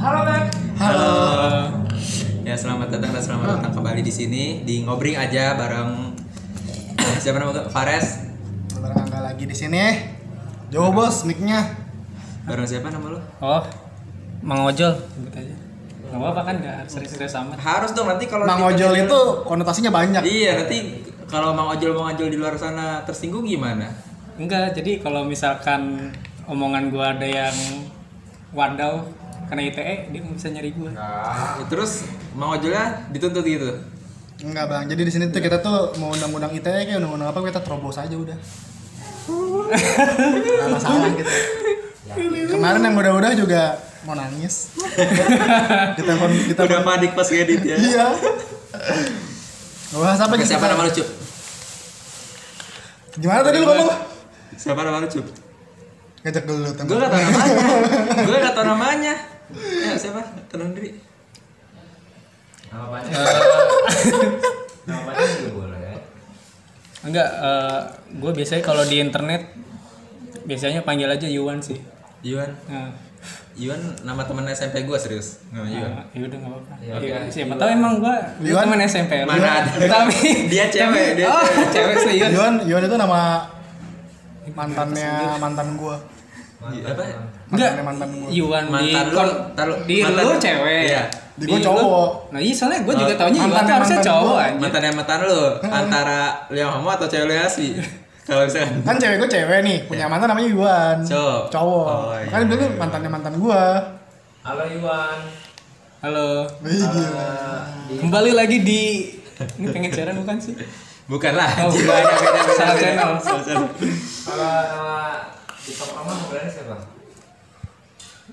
Halo, Beb. Halo. Ya selamat datang dan selamat datang kembali di sini di ngobring aja bareng siapa nama gue? Fares. Barang Angga lagi di sini. Jauh bos, mic-nya. Bareng siapa nama lu? Oh, Mang Ojol sebut aja. Gak apa-apa kan gak serius-serius amat. Harus dong nanti kalau Mang Ojol itu konotasinya banyak. Iya nanti kalau Mang Ojol Mang Ojol di luar sana tersinggung gimana? Enggak, jadi kalau misalkan omongan gua ada yang wadaw karena ITE, dia nggak bisa nyari gua. Ya, terus Mang Ojolnya dituntut gitu. Enggak bang, jadi di sini tuh kita tuh mau undang-undang ITE kayak undang-undang apa kita terobos aja udah. Gak masalah gitu. Kemarin yang udah-udah juga mau nangis. kita kon kita Udah panik pas ngedit ya. iya. Gak bahas apa Oke, gitu. siapa nama lu Cup? Gimana tadi lu ngomong? Siapa nama lu Cup? Ngajak gelut. Gue gak tau namanya. Gue gak tau namanya. Ya siapa? Tenang diri. Nama panjang. Nama panjang juga boleh. Enggak, eh gua biasanya kalau di internet biasanya panggil aja Yuan sih. Iwan. Nah, Iwan nama temen SMP gue serius. Nama Iwan. nah, ya udah nggak apa-apa. Iya, Iya, siapa tahu emang gua gua Yuan? temen SMP. Mana ada. Tapi Dia cewek, dia oh, cewek serius. Yuan, Yuan itu nama mantannya mantan gua. Iya, apa? Enggak, mantan gua. Yuan di Mantan lu, taruh di mantan lu lu. cewek. Iya. Di gua lu- cowok. Nah, iya soalnya gua juga Oh, taunya Yuan mantan- tuh harusnya mantan cowok anjir. Mantan yang mantan lu antara lu yang homo atau cewek lu yang asli? Kalau misalkan Kan cewek gue cewek nih, punya mantan namanya Yuan. Cowok. Cowok. Oh, iya. Kan dulu mantannya mantan gua. Halo Iwan. Halo. Di Kembali lagi di ini pengen siaran bukan sih? bukan lah. Oh, bukan. Salah channel. Salah channel. Kalau nama TikTok Rama sebenarnya siapa?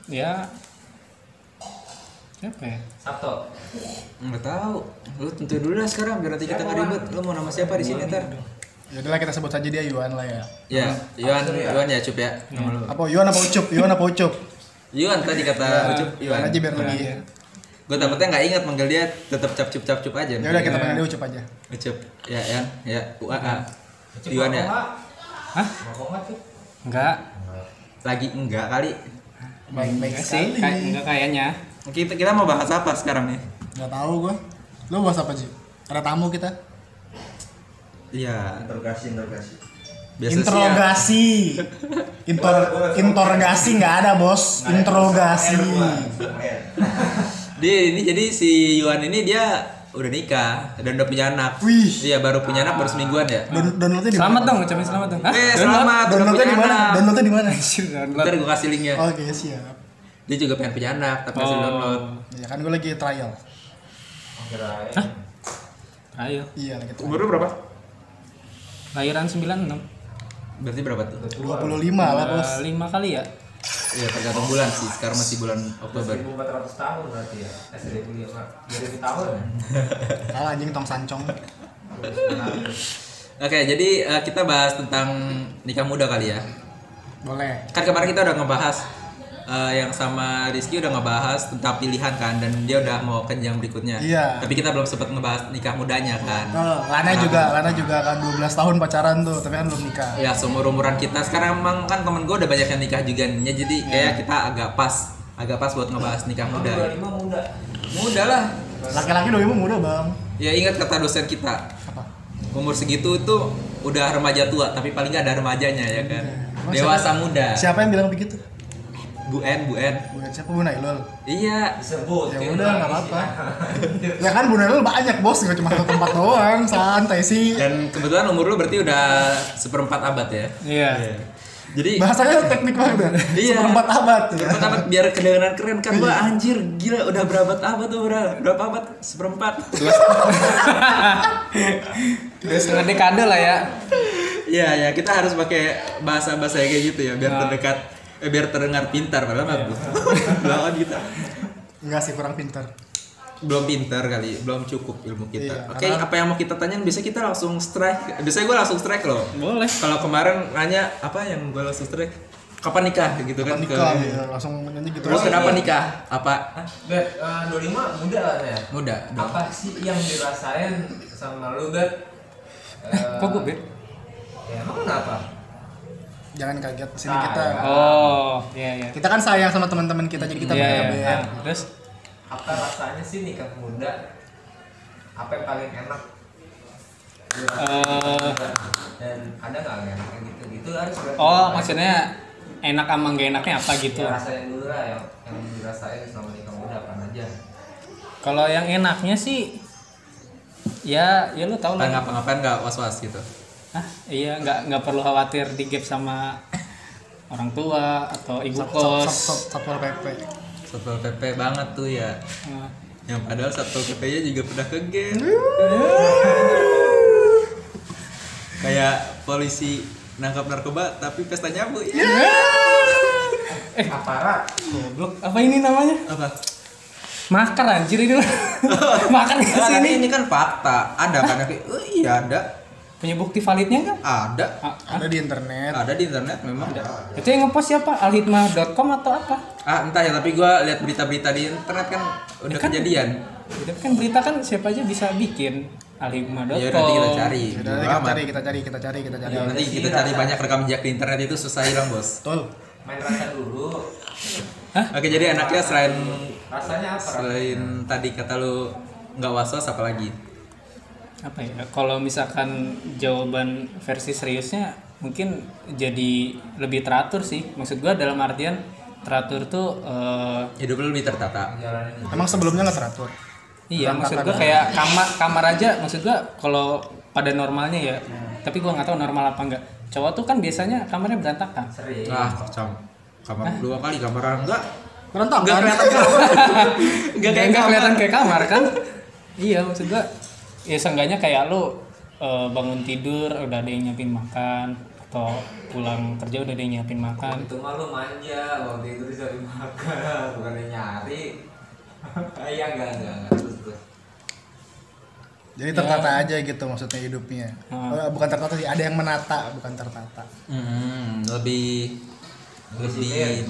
Ya. Siapa ya? Sabto. Nggak tahu. Lu tentu dulu lah sekarang biar nanti kita nggak ribet. Lu mau nama siapa di sini ntar? Ya udahlah kita sebut saja dia Yuan lah ya. Ya, Iwan, Iwan ya Cup ya. Nama lu. Apa Yuan apa Ucup? Yuan apa Ucup? Iwan tadi kata Ucup Yuan aja biar lebih. Iya. Gue takutnya nggak ingat manggil dia tetap cap cup cap cup aja. Ya udah kita panggil dia Ucup aja. Ucup. Ya, ya, ya. UAA. Iwan ya. Hah? Mau nggak sih? Enggak. Lagi enggak kali. Baik-baik Enggak sih, kayak enggak kayaknya. Kita kita mau bahas apa sekarang nih? Gak tahu gua. Lu bahas apa sih? Ada tamu kita. Iya. Interogasi, interogasi. Biasa sih ya. interogasi. Inter interogasi nggak ada bos. Interogasi. Dia ini jadi si Yuan ini dia udah nikah dan udah punya anak. Wih. Iya baru punya anak baru semingguan ya. Don downloadnya di Selamat dong, ucapin selamat dong. Hah? Eh selamat Downloadnya di mana? Downloadnya di mana? Ntar gue kasih linknya. Oke siap. Dia juga pengen punya anak tapi masih Oh. download. Ya kan gue lagi trial. Kirain. Ayo. Iya lagi trial. Umur lu berapa? Lahiran 96. Berarti berapa tuh? 25 lah bos. Eh, lima kali ya? Iya tergantung bulan sih. Sekarang masih bulan Oktober. 1400 tahun berarti ya. Eh 1500 2000 tahun. Salah anjing tong sancong. Oke, jadi eh, kita bahas tentang nikah muda kali ya. Boleh. Kan kemarin kita udah ngebahas eh, yang sama Rizky udah ngebahas tentang pilihan kan dan dia udah mau ke jenjang berikutnya. Iya. Tapi kita belum sempat ngebahas nikah mudanya kan. Oh, Lana juga, Lana juga kan 12 tahun pacaran tuh, tapi kan belum nikah. Ya seumur umuran kita sekarang emang kan temen gue udah banyak yang nikah juga nih, jadi Iya. kayak kita agak pas, agak pas buat ngebahas nikah muda. 25 muda. Muda lah. Laki-laki doi muda bang. Ya ingat kata dosen kita, Apa? umur segitu tuh udah remaja tua, tapi paling nggak ada remajanya ya kan. Emang Dewasa siapa- muda. Siapa yang bilang begitu? Bu En, Bu En. Bukan siapa Bu Nailul. Iya. Disebut. Ya udah lagi. nggak apa-apa. Ya kan Bu Nailul banyak bos, nggak cuma satu tempat doang, santai sih. Dan kebetulan umur lu berarti udah seperempat abad ya. Iya. Jadi Bahasanya teknik banget ya. Iya. Seperempat abad. ya. seperempat abad biar kedengaran keren kan Iya. gua anjir gila udah berapa abad tuh berapa, berapa abad seperempat Udah setengah dekade lah ya. Iya ya kita harus pakai bahasa bahasa kayak gitu ya biar Nah. terdekat eh, biar terdengar pintar padahal mah belum belum kan kita Enggak sih kurang pintar. belum pintar kali belum cukup ilmu kita Iya, oke karena- apa yang mau kita tanyain bisa kita langsung strike biasanya gue langsung strike loh Boleh. kalau kemarin nanya apa yang gue langsung strike kapan nikah gitu kan Kapan nikah Ke- gitu, langsung nyanyi gitu. terus kenapa nikah apa? Bet, eh, 25 muda kan ya? muda dong Apa sih yang dirasain sama lu, Bet? Eh, Kok gue bet? Ya, emang kenapa? Jangan kaget sini Ah, kita ya. Oh, iya iya. kita kan sayang sama teman-teman kita jadi kita Iya, punya iya. KBR. Nah, terus apa rasanya sih nikah muda apa yang paling enak Eh. dan ada nggak yang enak gitu gitu harus oh maksudnya enak sama gak enaknya apa gitu. ya, rasanya dulu lah yang yang dirasain selama nikah muda apa aja Kalau yang enaknya sih ya ya lu tau lah. ngapa-ngapain nggak was-was gitu. Ah, iya nggak nggak perlu khawatir di gap sama orang tua atau ibu kos. sat- satpol pp Satpol PP banget tuh ya. Nah, Yang padahal Satpol PP-nya juga pernah ke gap. Kayak polisi nangkap narkoba tapi pesta nyabu ya. aparat Goblok, apa ini namanya? Apa? Makar anjir ini. Makar ke Nah, tapi sini. ini kan fakta. Ada kan? Tapi, oh iya ada. Punya bukti validnya enggak? Ada. Ah, ada di internet Ada di internet memang. Itu yang ngepost siapa? Alhitmah.com atau apa? Ah entah ya tapi gua lihat berita-berita di internet kan udah kan- kejadian. Itu kan berita kan siapa aja bisa bikin alhitmah.com. Ya udah nanti kita cari. Udah, Bodo kita cari kita cari kita cari kita cari Ya, nanti kita cari banyak rekam jejak di internet itu susah hilang bos. betul main rasa dulu Oke jadi anaknya selain rasanya apa selain tadi kata lu nggak was-was apa lagi? Apa ya? Kalau misalkan jawaban versi seriusnya mungkin jadi lebih teratur sih. Maksud gua dalam artian teratur tuh eh, Hidup lebih tertata. emang sebelumnya nggak teratur Iya, maksud gua kayak kamar kamar aja maksud gua kalau pada normalnya ya. Tapi gua nggak tahu normal apa enggak. Cowok tuh kan biasanya kamarnya berantakan. sering Ah kacau. Kamar dua kali kamar enggak berantakan enggak kelihatan kamar. Enggak kayak nggak kamar. kelihatan kayak kamar kan? iya, maksud gua ya seenggaknya kayak lu eh, bangun tidur udah ada yang nyiapin makan atau pulang kerja udah ada yang nyiapin makan. itu mah lu manja waktu itu cari makan bukan nyari. Iya enggak enggak enggak terus terus. Jadi tertata aja gitu maksudnya hidupnya. Hmm. Bukan tertata sih ada yang menata bukan tertata. Hmm, lebih lebih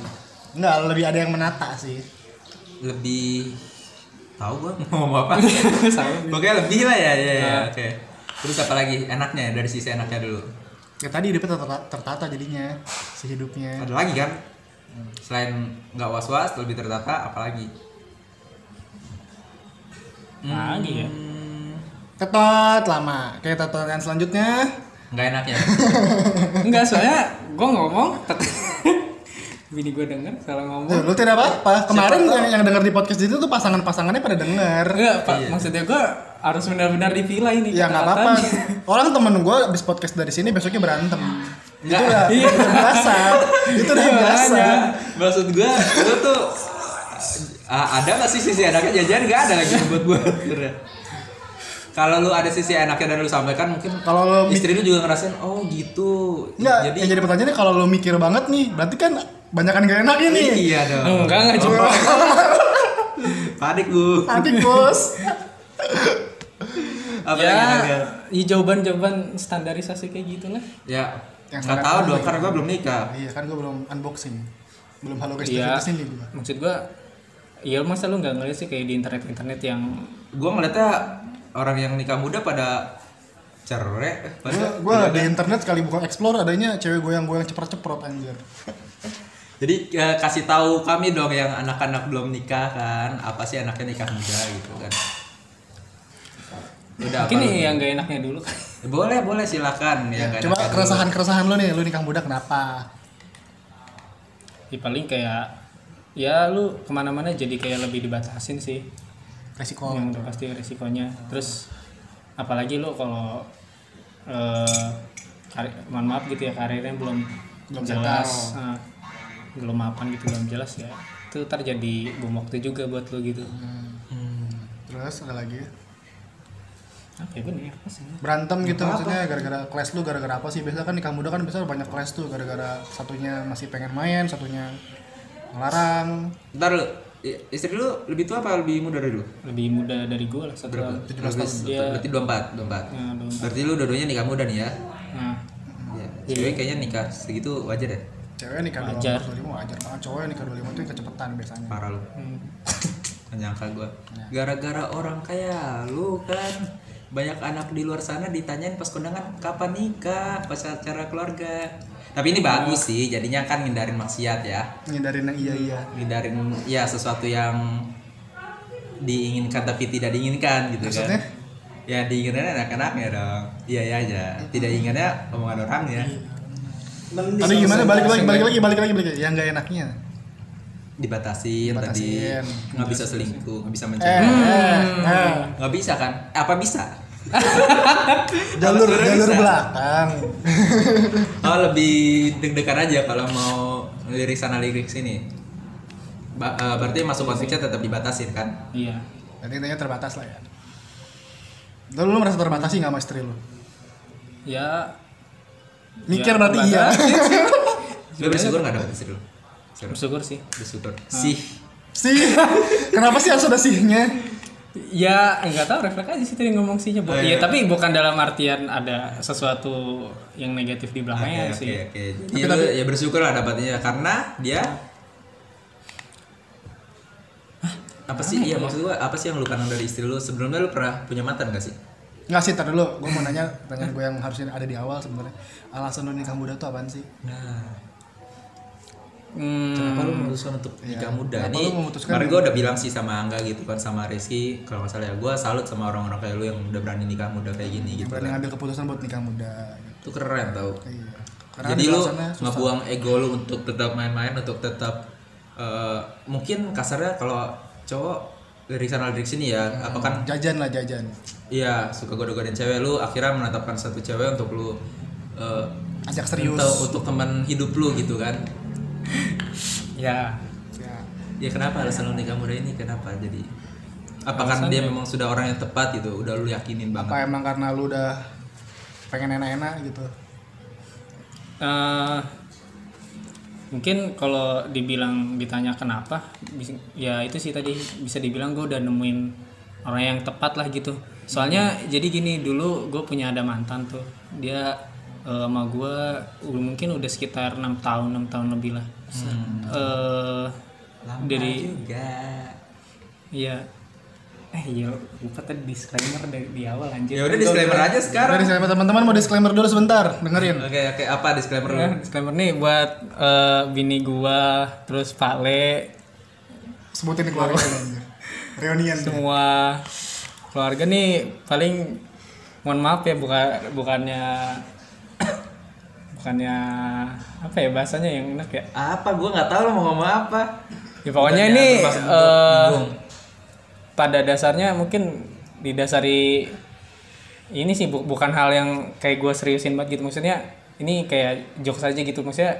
Enggak, lebih ada yang menata sih. Lebih tahu gua mau ngomong apa. Pokoknya lebih lah ya, ya, ya. Oke. Terus apa lagi enaknya dari sisi enaknya dulu? ya tadi hidupnya tertata, tertata jadinya si hidupnya Ada lagi kan? Selain nggak was-was, lebih tertata, apalagi? Lagi ya. ketot lama kayak tatoan selanjutnya Nggak enaknya. Enggak, soalnya gua ngomong Bini gue denger salah ngomong Tuh, lu tidak apa-apa kemarin yang, yang denger di podcast itu tuh pasangan-pasangannya pada denger Enggak, Pak. Iya. Maksudnya gue harus benar-benar dipilah ini. ya nggak apa-apa orang temen gue abis podcast dari sini besoknya berantem itu udah Iya. itu udah biasa itu udah biasa maksud gua, lu tuh ah, ada nggak sih sisi enaknya jajan nggak ada lagi buat gua sebenarnya. Kalau lu ada sisi enaknya dan lu sampaikan mungkin kalau lo mi- istri lu juga ngerasain oh gitu. Nggak, Jadi yang jadi pertanyaannya kalau lo mikir banget nih, berarti kan banyakan gak enak ini. iya dong. Enggak, enggak cuma. Panik gua. Nanti bos. Apa ya, yang ya jawaban-jawaban standarisasi kayak gitulah. Ya, Yang nggak tahu dong ya. karena gua belum nikah. Iya kan gue belum unboxing, belum halo guys Iya. di sini gue. Maksud gue, ya masa lu nggak ngeliat sih kayak di internet-internet yang Gua ngeliatnya orang yang nikah muda pada cerai, eh, pada Gue di internet sekali buka explore adanya cewek goyang-goyang ceprot-ceprot anjir. Jadi eh, kasih tahu kami dong yang anak-anak belum nikah kan, apa sih anaknya nikah muda gitu kan. Udah mungkin apa lu? yang gak enaknya dulu kan. Boleh, boleh silakan ya. nggak Coba keresahan-keresahan lo nih, lu nikah muda kenapa? Ya paling kayak ya lu ke mana-mana jadi kayak lebih dibatasin sih Resiko. yang udah pasti resikonya terus apalagi lu kalau eh mohon maaf gitu ya karirnya belum Belum jelas eh, belum mapan gitu belum jelas ya itu terjadi bom waktu juga buat lu gitu Hmm. Terus ada lagi apa ya bener apa sih berantem gitu maksudnya gara-gara clash lu gara-gara apa sih biasa kan nikah muda kan biasa banyak clash tuh gara-gara satunya masih pengen main satunya ngelarang Ntar lu, istri lu lebih tua apa lebih muda dari lu? lebih muda dari gue lah satu tahun 17 tahun Dia- Berarti 24, 24. Nah, dong. Berarti lu dua-duanya nikah muda nih ya? nah Iya. Cewek kayaknya nikah segitu wajar ya? Cewek nikah Wajar. 25 wajar banget cowok nikah 25 tuh kecepatan biasanya Parah lu. hmm. Menyangka gua. Gara-gara orang kaya lu kan banyak anak di luar sana ditanyain pas kondangan kapan nikah, pas acara keluarga. Tapi ini bagus sih, jadinya kan ngindarin maksiat ya. Ngindarin yang iya iya. Ngindarin ya sesuatu yang diinginkan tapi tidak diinginkan gitu Maksudnya? kan. Ya diinginkan anak-anaknya dong. Iya iya aja. Tidak inginnya omongan orangnya. Tapi gimana balik lagi balik lagi balik lagi balik lagi yang nggak enaknya. Dibatasin, tadi nggak bisa selingkuh, nggak bisa Eh, mencari. eh, eh. Nggak bisa kan? Apa bisa? jalur jalur bisa. belakang. Oh lebih deg-degan aja kalau mau lirik sana lirik sini. Ba- eh, berarti masuk konteksnya tetap dibatasin kan? Iya. Jadi intinya terbatas lah ya. Lalu lu merasa terbatasi nggak sama istri lu? Ya Mikir Ya, berarti iya. Lu bersyukur nggak dapet istri lu? Bersyukur. bersyukur sih. Bersyukur. Sih. Sih, kenapa sih harus ada sihnya? Ya nggak tahu refleks aja sih tadi ngomong sihnya. Bu. Oh, Iya iya. tapi bukan dalam artian ada sesuatu yang negatif di Oke belakangnya oke sih. oke. Jadi lu ya bersyukur lah dapatnya karena dia apa sih iya maksud gua apa sih yang lu kangen dari istri lu sebelumnya lu pernah punya mantan gak sih Nggak sih, tar dulu. Gue mau nanya pertanyaan gue yang harusnya ada di awal sebenarnya. Alasan lu nikah muda tuh apaan sih? nah Hmm, kenapa lu memutuskan untuk nikah muda kenapa ini kemarin gua udah bilang sih sama Angga gitu kan sama Rizky kalau nggak salah ya gua salut sama orang-orang kayak lu yang udah berani nikah muda kayak gini gitu Berani kan ngambil keputusan buat nikah muda. Itu keren tau Iya. Karena jadi di lu ngebuang ego lu untuk tetap main-main untuk tetap eh, mungkin kasarnya kalau cowok lirik sana lirik sini ya Hmm. apa kan jajan lah jajan. iya suka goda-godain cewek lu akhirnya menetapkan satu cewek untuk lu eh, Ajak serius. untuk, untuk teman hidup lu gitu kan ya Ya. ya kenapa alasan lu nikah muda ini kenapa jadi apakah dia memang sudah orang yang tepat gitu udah lu yakinin Apa banget emang karena lu udah pengen enak-enak gitu? eh, mungkin kalau dibilang ditanya kenapa, ya itu sih tadi bisa dibilang gue udah nemuin orang yang tepat lah gitu. Soalnya jadi gini dulu gue punya ada mantan tuh, dia eh, sama gue mungkin udah sekitar enam tahun enam tahun lebih lah. Eh, dari juga. Iya eh iya lupa tadi disclaimer dari di awal anjir ya udah disclaimer aja sekarang Dari disclaimer teman-teman mau disclaimer dulu sebentar, dengerin. oke oke apa disclaimer lu Ya, disclaimer nih buat eh, bini gua terus Pak Le Sebutin keluarga. Reunian. semua keluarga nih paling mohon maaf ya bukan bukannya bukannya apa ya bahasanya yang enak ya apa gua nggak tahu lu mau ngomong apa ya pokoknya Bukannya ini eh. Pada dasarnya mungkin didasari ini sih bu- bukan hal yang kayak gue seriusin banget gitu. Maksudnya ini kayak jokes aja gitu. Maksudnya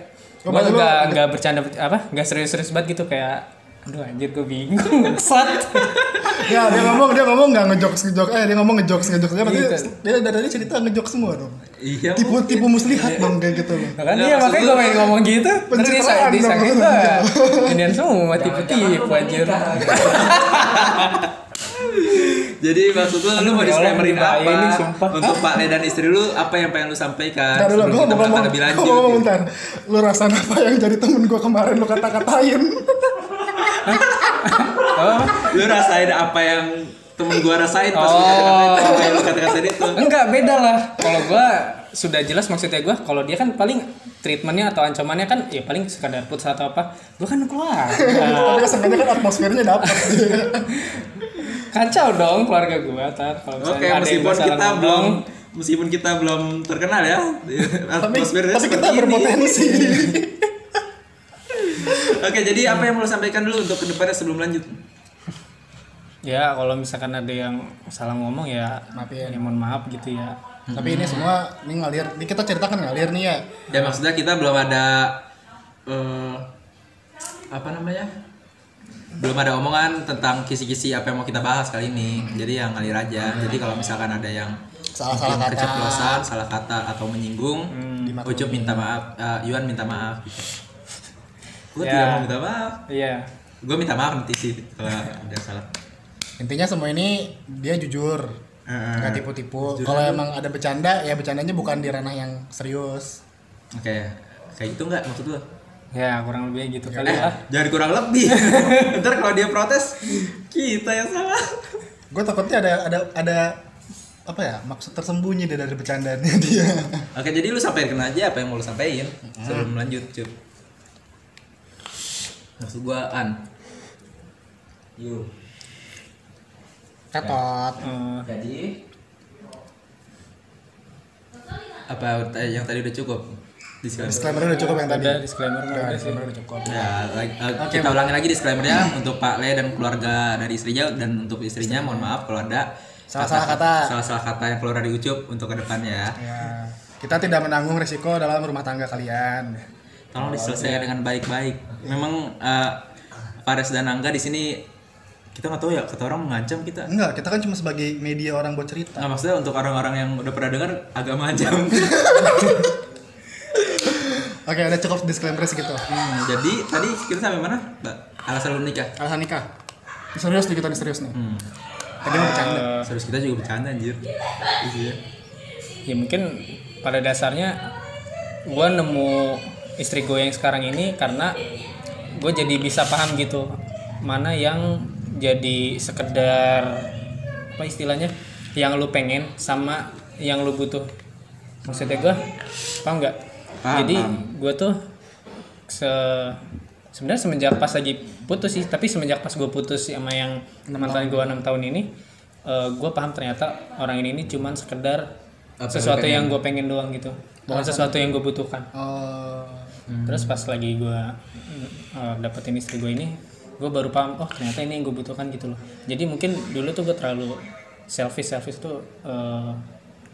Oh, gue nggak nggak bercanda apa nggak serius-serius banget gitu. Kayak aduh anjir gue bingung ngesat Ya, dia ngomong, dia ngomong nggak ngejokes ngejokes, eh dia ngomong ngejokes ngejokes. Dia berarti Gitu. dia dari tadi cerita ngejokes semua dong. iya Tipu-tipu muslihat dong kayak gitu loh. Nah, kan iya makanya gua- gue pengen ngomong gitu terus Pencitraan dong. Indian semua tipu-tipu anjir jadi maksud lu lu mau disclaimerin apa ini, sumpah. untuk Pak Le dan istri lu apa yang pengen lu sampaikan Ntar dulu, kita mau ngomong, lebih lanjut mau ngomong gitu. bentar. Lu rasain apa yang jadi temen gue kemarin lu kata-katain? oh lu rasain apa yang temen gua rasain pas Oh. lu kata-katain itu enggak beda lah kalau gua sudah jelas maksudnya gua kalau dia kan paling treatmentnya atau ancamannya kan ya paling sekadar putus atau apa gua kan keluar Tapi kesannya kan atmosfernya dapet. kacau dong keluarga gua tar kalau Oke, misalnya ada yang meskipun masalah kita ngomong, belum meskipun kita belum terkenal ya, tapi atmosfernya tapi kita seperti ini. berpotensi. Oke, jadi apa yang mau sampaikan dulu untuk ke depannya sebelum lanjut? ya kalau misalkan ada yang salah ngomong ya Maafin. ya mohon maaf gitu ya Tapi ini semua ini ngalir. Ini kita ceritakan ngalir nih ya. Ya maksudnya kita belum ada eh, apa namanya? Belum ada omongan tentang kisi-kisi apa yang mau kita bahas kali ini. Jadi yang ngalir aja. Jadi kalau misalkan ada yang Salah-salah kata. keceplosan, salah kata atau menyinggung, Dimaklumi. Ucup minta maaf, eh, Yuan minta maaf. Gue Ya. tidak mau minta maaf. iya Gue minta maaf nanti sih kalau ada salah. Intinya semua ini dia jujur. Nggak tipu-tipu. Kalau emang ada bercanda, ya bercandanya bukan di ranah yang serius. Oke, kayak gitu nggak maksud lu? ya kurang lebih gitu kali Eh, lah jangan kurang lebih. Ntar kalau dia protes, kita yang salah. Gue takutnya ada ada ada apa ya maksud tersembunyi dia dari bercandanya dia Oke, jadi lu sampaikan aja apa yang mau lu sampaikan sebelum lanjut, cuy. Maksud gua an. Yuk. Ketot Eh, Jadi Apa yang tadi udah cukup? Disclaimer. disclaimer udah cukup yang tadi ada disclaimer udah udah disclaimer udah cukup Ya, lagi- eh, kita ulangi lagi disclaimernya untuk Pak Le dan keluarga dari istrinya dan untuk istrinya mohon maaf kalau ada Salah-salah kata. salah-salah kata yang keluar dari ucup untuk ke depannya ya. ya kita tidak menanggung risiko dalam rumah tangga kalian Tolong diselesaikan dengan baik-baik. Memang eh, Fares dan Angga di sini kita nggak tahu ya kata orang mengancam kita. enggak kita kan cuma sebagai media orang buat cerita Nah, maksudnya untuk orang-orang yang udah pernah dengar agak mengancam. oke udah cukup disclaimer segitu Hmm, jadi tadi kita sampai mana, Mbak? Alasan lu nikah. alasan nikah serius nih kita serius nih Hmm. tadi mau bercanda Eh, Serius kita juga bercanda anjir. Iya. ya mungkin pada dasarnya gue nemu istri gue yang sekarang ini karena gue jadi bisa paham gitu mana yang jadi sekedar apa istilahnya yang lu pengen sama yang lu butuh. Maksudnya gue paham nggak? Jadi gue tuh se sebenarnya semenjak pas lagi putus sih tapi semenjak pas gue putus sama yang mantan gue enam tahun ini gue paham ternyata orang ini, ini cuman sekedar Apa sesuatu yang yang gue pengen doang gitu. Bukan sesuatu yang gue butuhkan. Oh. Terus pas lagi gue uh, dapetin istri gue ini gue baru paham oh ternyata ini yang gue butuhkan gitu loh. Jadi mungkin dulu tuh gue terlalu selfish selfish tuh uh,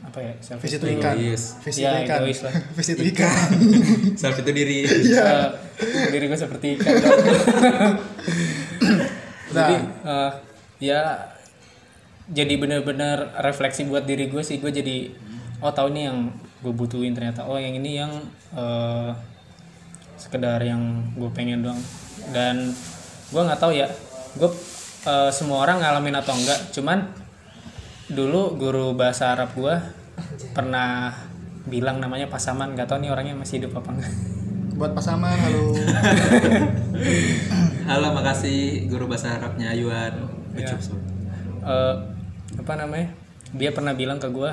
apa ya selfish fish itu ikan. Fish Ya, itu ikan. egois lah. fish itu ikan. Self itu diri. uh, diri gue seperti ikan jadi uh, ya jadi bener-bener refleksi buat diri gue sih gue jadi oh tahu nih yang gue butuhin ternyata. Oh yang ini yang uh, sekedar yang gue pengen doang. Dan gue nggak tahu ya. Gue uh, semua orang ngalamin atau enggak. Cuman dulu guru bahasa Arab gue pernah bilang namanya pasaman. Nggak tahu nih orangnya masih hidup apa enggak. Buat pasaman halo. Halo, makasih guru bahasa Arabnya Ayuan. Ucup, sorry. Eh, apa namanya? Dia pernah bilang ke gue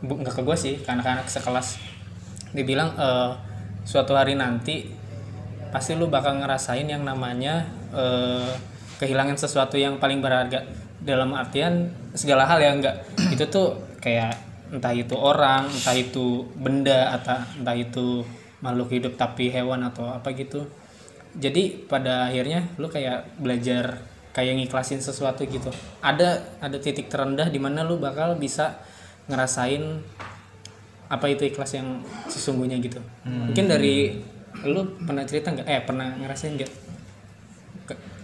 bu, nggak ke gue sih ke anak-anak sekelas. Dia bilang eh, suatu hari nanti pasti lu bakal ngerasain yang namanya eh, kehilangan sesuatu yang paling berharga dalam artian segala hal ya enggak. Itu tuh kayak entah itu orang entah itu benda atau entah itu makhluk hidup tapi hewan atau apa gitu. Jadi pada akhirnya lu kayak belajar kayak ngiklasin sesuatu gitu. Ada ada titik terendah di mana lu bakal bisa ngerasain apa itu ikhlas yang sesungguhnya gitu. Mungkin dari lu pernah cerita nggak? Eh pernah ngerasain nggak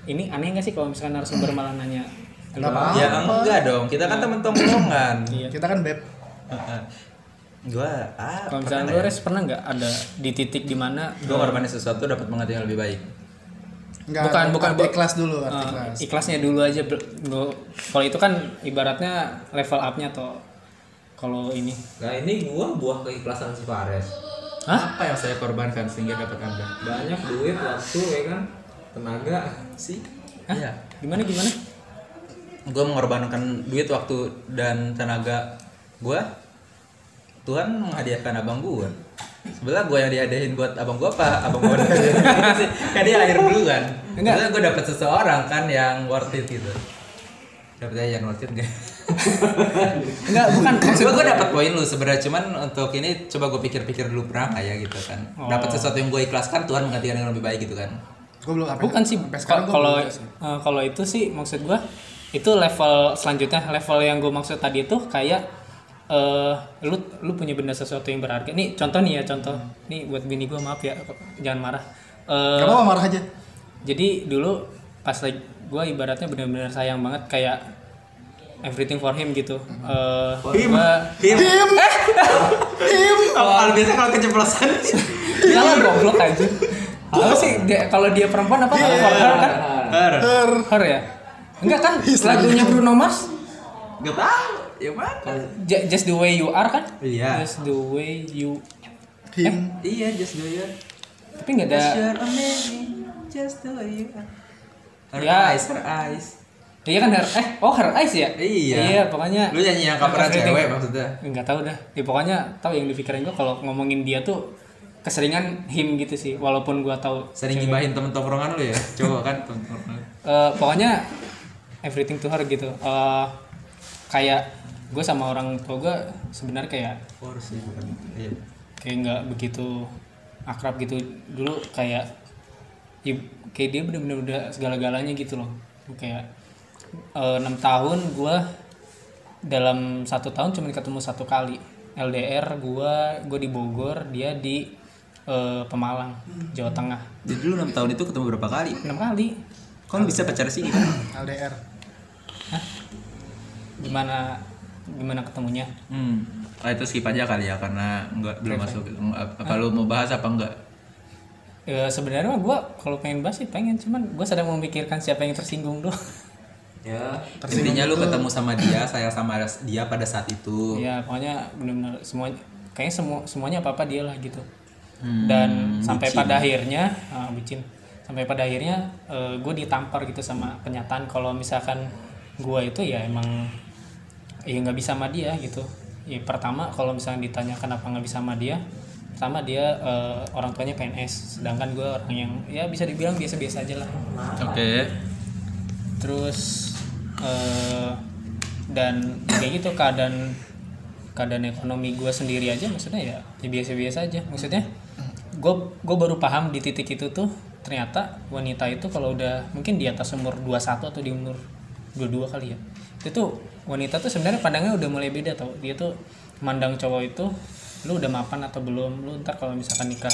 ini aneh nggak sih kalau misalkan narasumber malah nanya apa-apa. Ya enggak dong, kita kan temen tongkrongan. iya kita kan beb Heeh. Gua ah, kalau misalkan lu ya? res pernah nggak ada di titik di mana Gua ngorbanin sesuatu dapat mengerti yang lebih baik. Enggak, Bukan, bukan, arti bu- ikhlas dulu arti ikhlas ikhlasnya dulu aja gua- kalau itu kan ibaratnya level upnya atau kalau ini Nah ini gua buah keikhlasan si Fares. Hah? Apa yang saya korbankan sehingga dapat Anda? Banyak duit, waktu, ya kan, tenaga. Sih. Iya. gimana gimana Gua mengorbankan duit, waktu dan tenaga gua. Tuhan menghadiahkan abang gua. Sebelah gua yang dihadiahin buat abang gua apa? Abang gua sih. Kan dia lahir dulu kan. Enggak. Gua dapet seseorang kan yang worth it gitu. Dapet aja yang worth it enggak? enggak bukan Coba gue dapat poin lu sebenarnya cuman untuk ini coba gue pikir-pikir dulu pernah nggak ya gitu kan. Dapat sesuatu yang gue ikhlaskan Tuhan menggantikan yang lebih baik gitu kan. Gue belum apa bukan sih. gua kalau eh, kalau itu sih maksud gua itu level selanjutnya. Level yang gue maksud tadi itu kayak eh lu lu punya benda sesuatu yang berharga. Nih contoh nih ya contoh. Nih buat bini gue maaf ya jangan marah. Eh, Gak apa-apa marah aja. jadi dulu pas lagi gue ibaratnya benar-benar sayang banget kayak everything for him gitu. Eh gua- Him. Him. Kalau biasa kalau keceplosan. Salah goblok aja. Apa sih dia, kalau dia perempuan apa? Iya. For her kan? Her. Her ya? Enggak kan lagunya Bruno Mars? Gak tahu. Ya mana? Just the way you are kan? Iya. Just the way you him Iya, just do ya. tapi nggak ada You're amazing. Just do you are. Her Ya. eyes, her eyes. Iya kan Her- eh oh Her Eyes ya? Iya. Iya, pokoknya Lu nyanyi yang coveran Everything. cewek maksudnya? Enggak tahu dah. Ya, pokoknya tahu yang dipikirin gua kalau ngomongin dia tuh keseringan him gitu sih. Walaupun gua tahu Sering gibahin temen tongkrongan lu ya? Coba kan tongkrongan. Eh, pokoknya everything to her gitu. Eh, kayak gue sama orang tua gue sebenarnya kayak Force sih bukan. Iya. kayak nggak begitu akrab gitu dulu kayak ya, kayak dia bener-bener udah segala-galanya gitu loh kayak eh, enam tahun gue dalam satu tahun cuma ketemu satu kali LDR gue gue di Bogor dia di eh, Pemalang Jawa Tengah Jadi lu 6 tahun itu ketemu berapa kali? enam kali Kok lu bisa pacar sih gitu? LDR gimana gimana ketemunya Hmm. Ah, itu skip aja kali ya karena enggak belum masuk. Apa lu mau bahas apa enggak? ya sebenarnya gue kalau pengen bahas sih pengen cuman gue sedang memikirkan siapa yang tersinggung doh Ya, intinya lu ketemu sama dia, sayang sama dia pada saat itu. ya pokoknya benar-benar semuanya kayaknya semua semuanya apa apa dia lah gitu Hmm, dan sampai pada akhirnya ah, bucin. Sampai pada akhirnya gue ditampar gitu sama kenyataan kalau misalkan gue itu ya emang ya nggak bisa sama dia gitu. Ya pertama kalau misalnya ditanya kenapa nggak bisa sama dia pertama dia eh, orang tuanya PNS sedangkan gue orang yang ya bisa dibilang biasa-biasa aja lah. Oke. terus eh, dan kayak gitu keadaan keadaan ekonomi gue sendiri aja maksudnya ya ya biasa-biasa aja. Maksudnya gue gue baru paham di titik itu tuh ternyata wanita itu kalau udah mungkin di atas umur 21 atau di umur 22 kali ya itu tuh wanita tuh sebenarnya pandangnya udah mulai beda tau. Dia tuh mandang cowok itu lu udah mapan atau belum? Lu ntar kalau misalkan nikah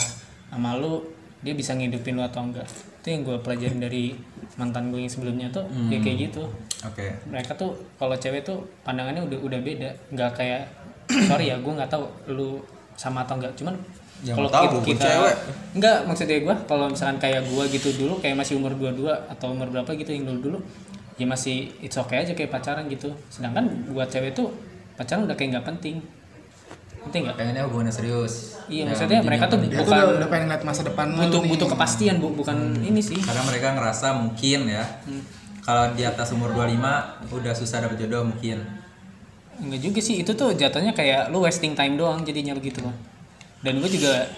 sama lu dia bisa ngidupin lu atau enggak? Itu yang gue pelajarin dari mantan gue yang sebelumnya tuh ya kayak gitu. Oke. mereka tuh kalau cewek tuh pandangannya udah udah beda nggak kayak sorry ya gue nggak tahu lu sama atau enggak. Cuman kalau tahu, kita, kita cewek. enggak maksudnya gue kalau misalkan kayak gue gitu dulu kayak masih umur 22 atau umur berapa gitu yang dulu dulu ya masih it's okay aja kayak pacaran gitu sedangkan buat cewek tuh pacaran udah kayak nggak penting penting nggak Pengennya hubungan serius. iya Yang maksudnya mereka tuh bukan udah, udah pengen lihat masa depan butuh nih. butuh kepastian bu bukan ini sih Karena mereka ngerasa mungkin ya. Kalau di atas umur 25 udah susah dapet jodoh mungkin. Enggak juga sih, itu tuh jatuhnya kayak lu wasting time doang jadinya lu gitu kan. Dan gue juga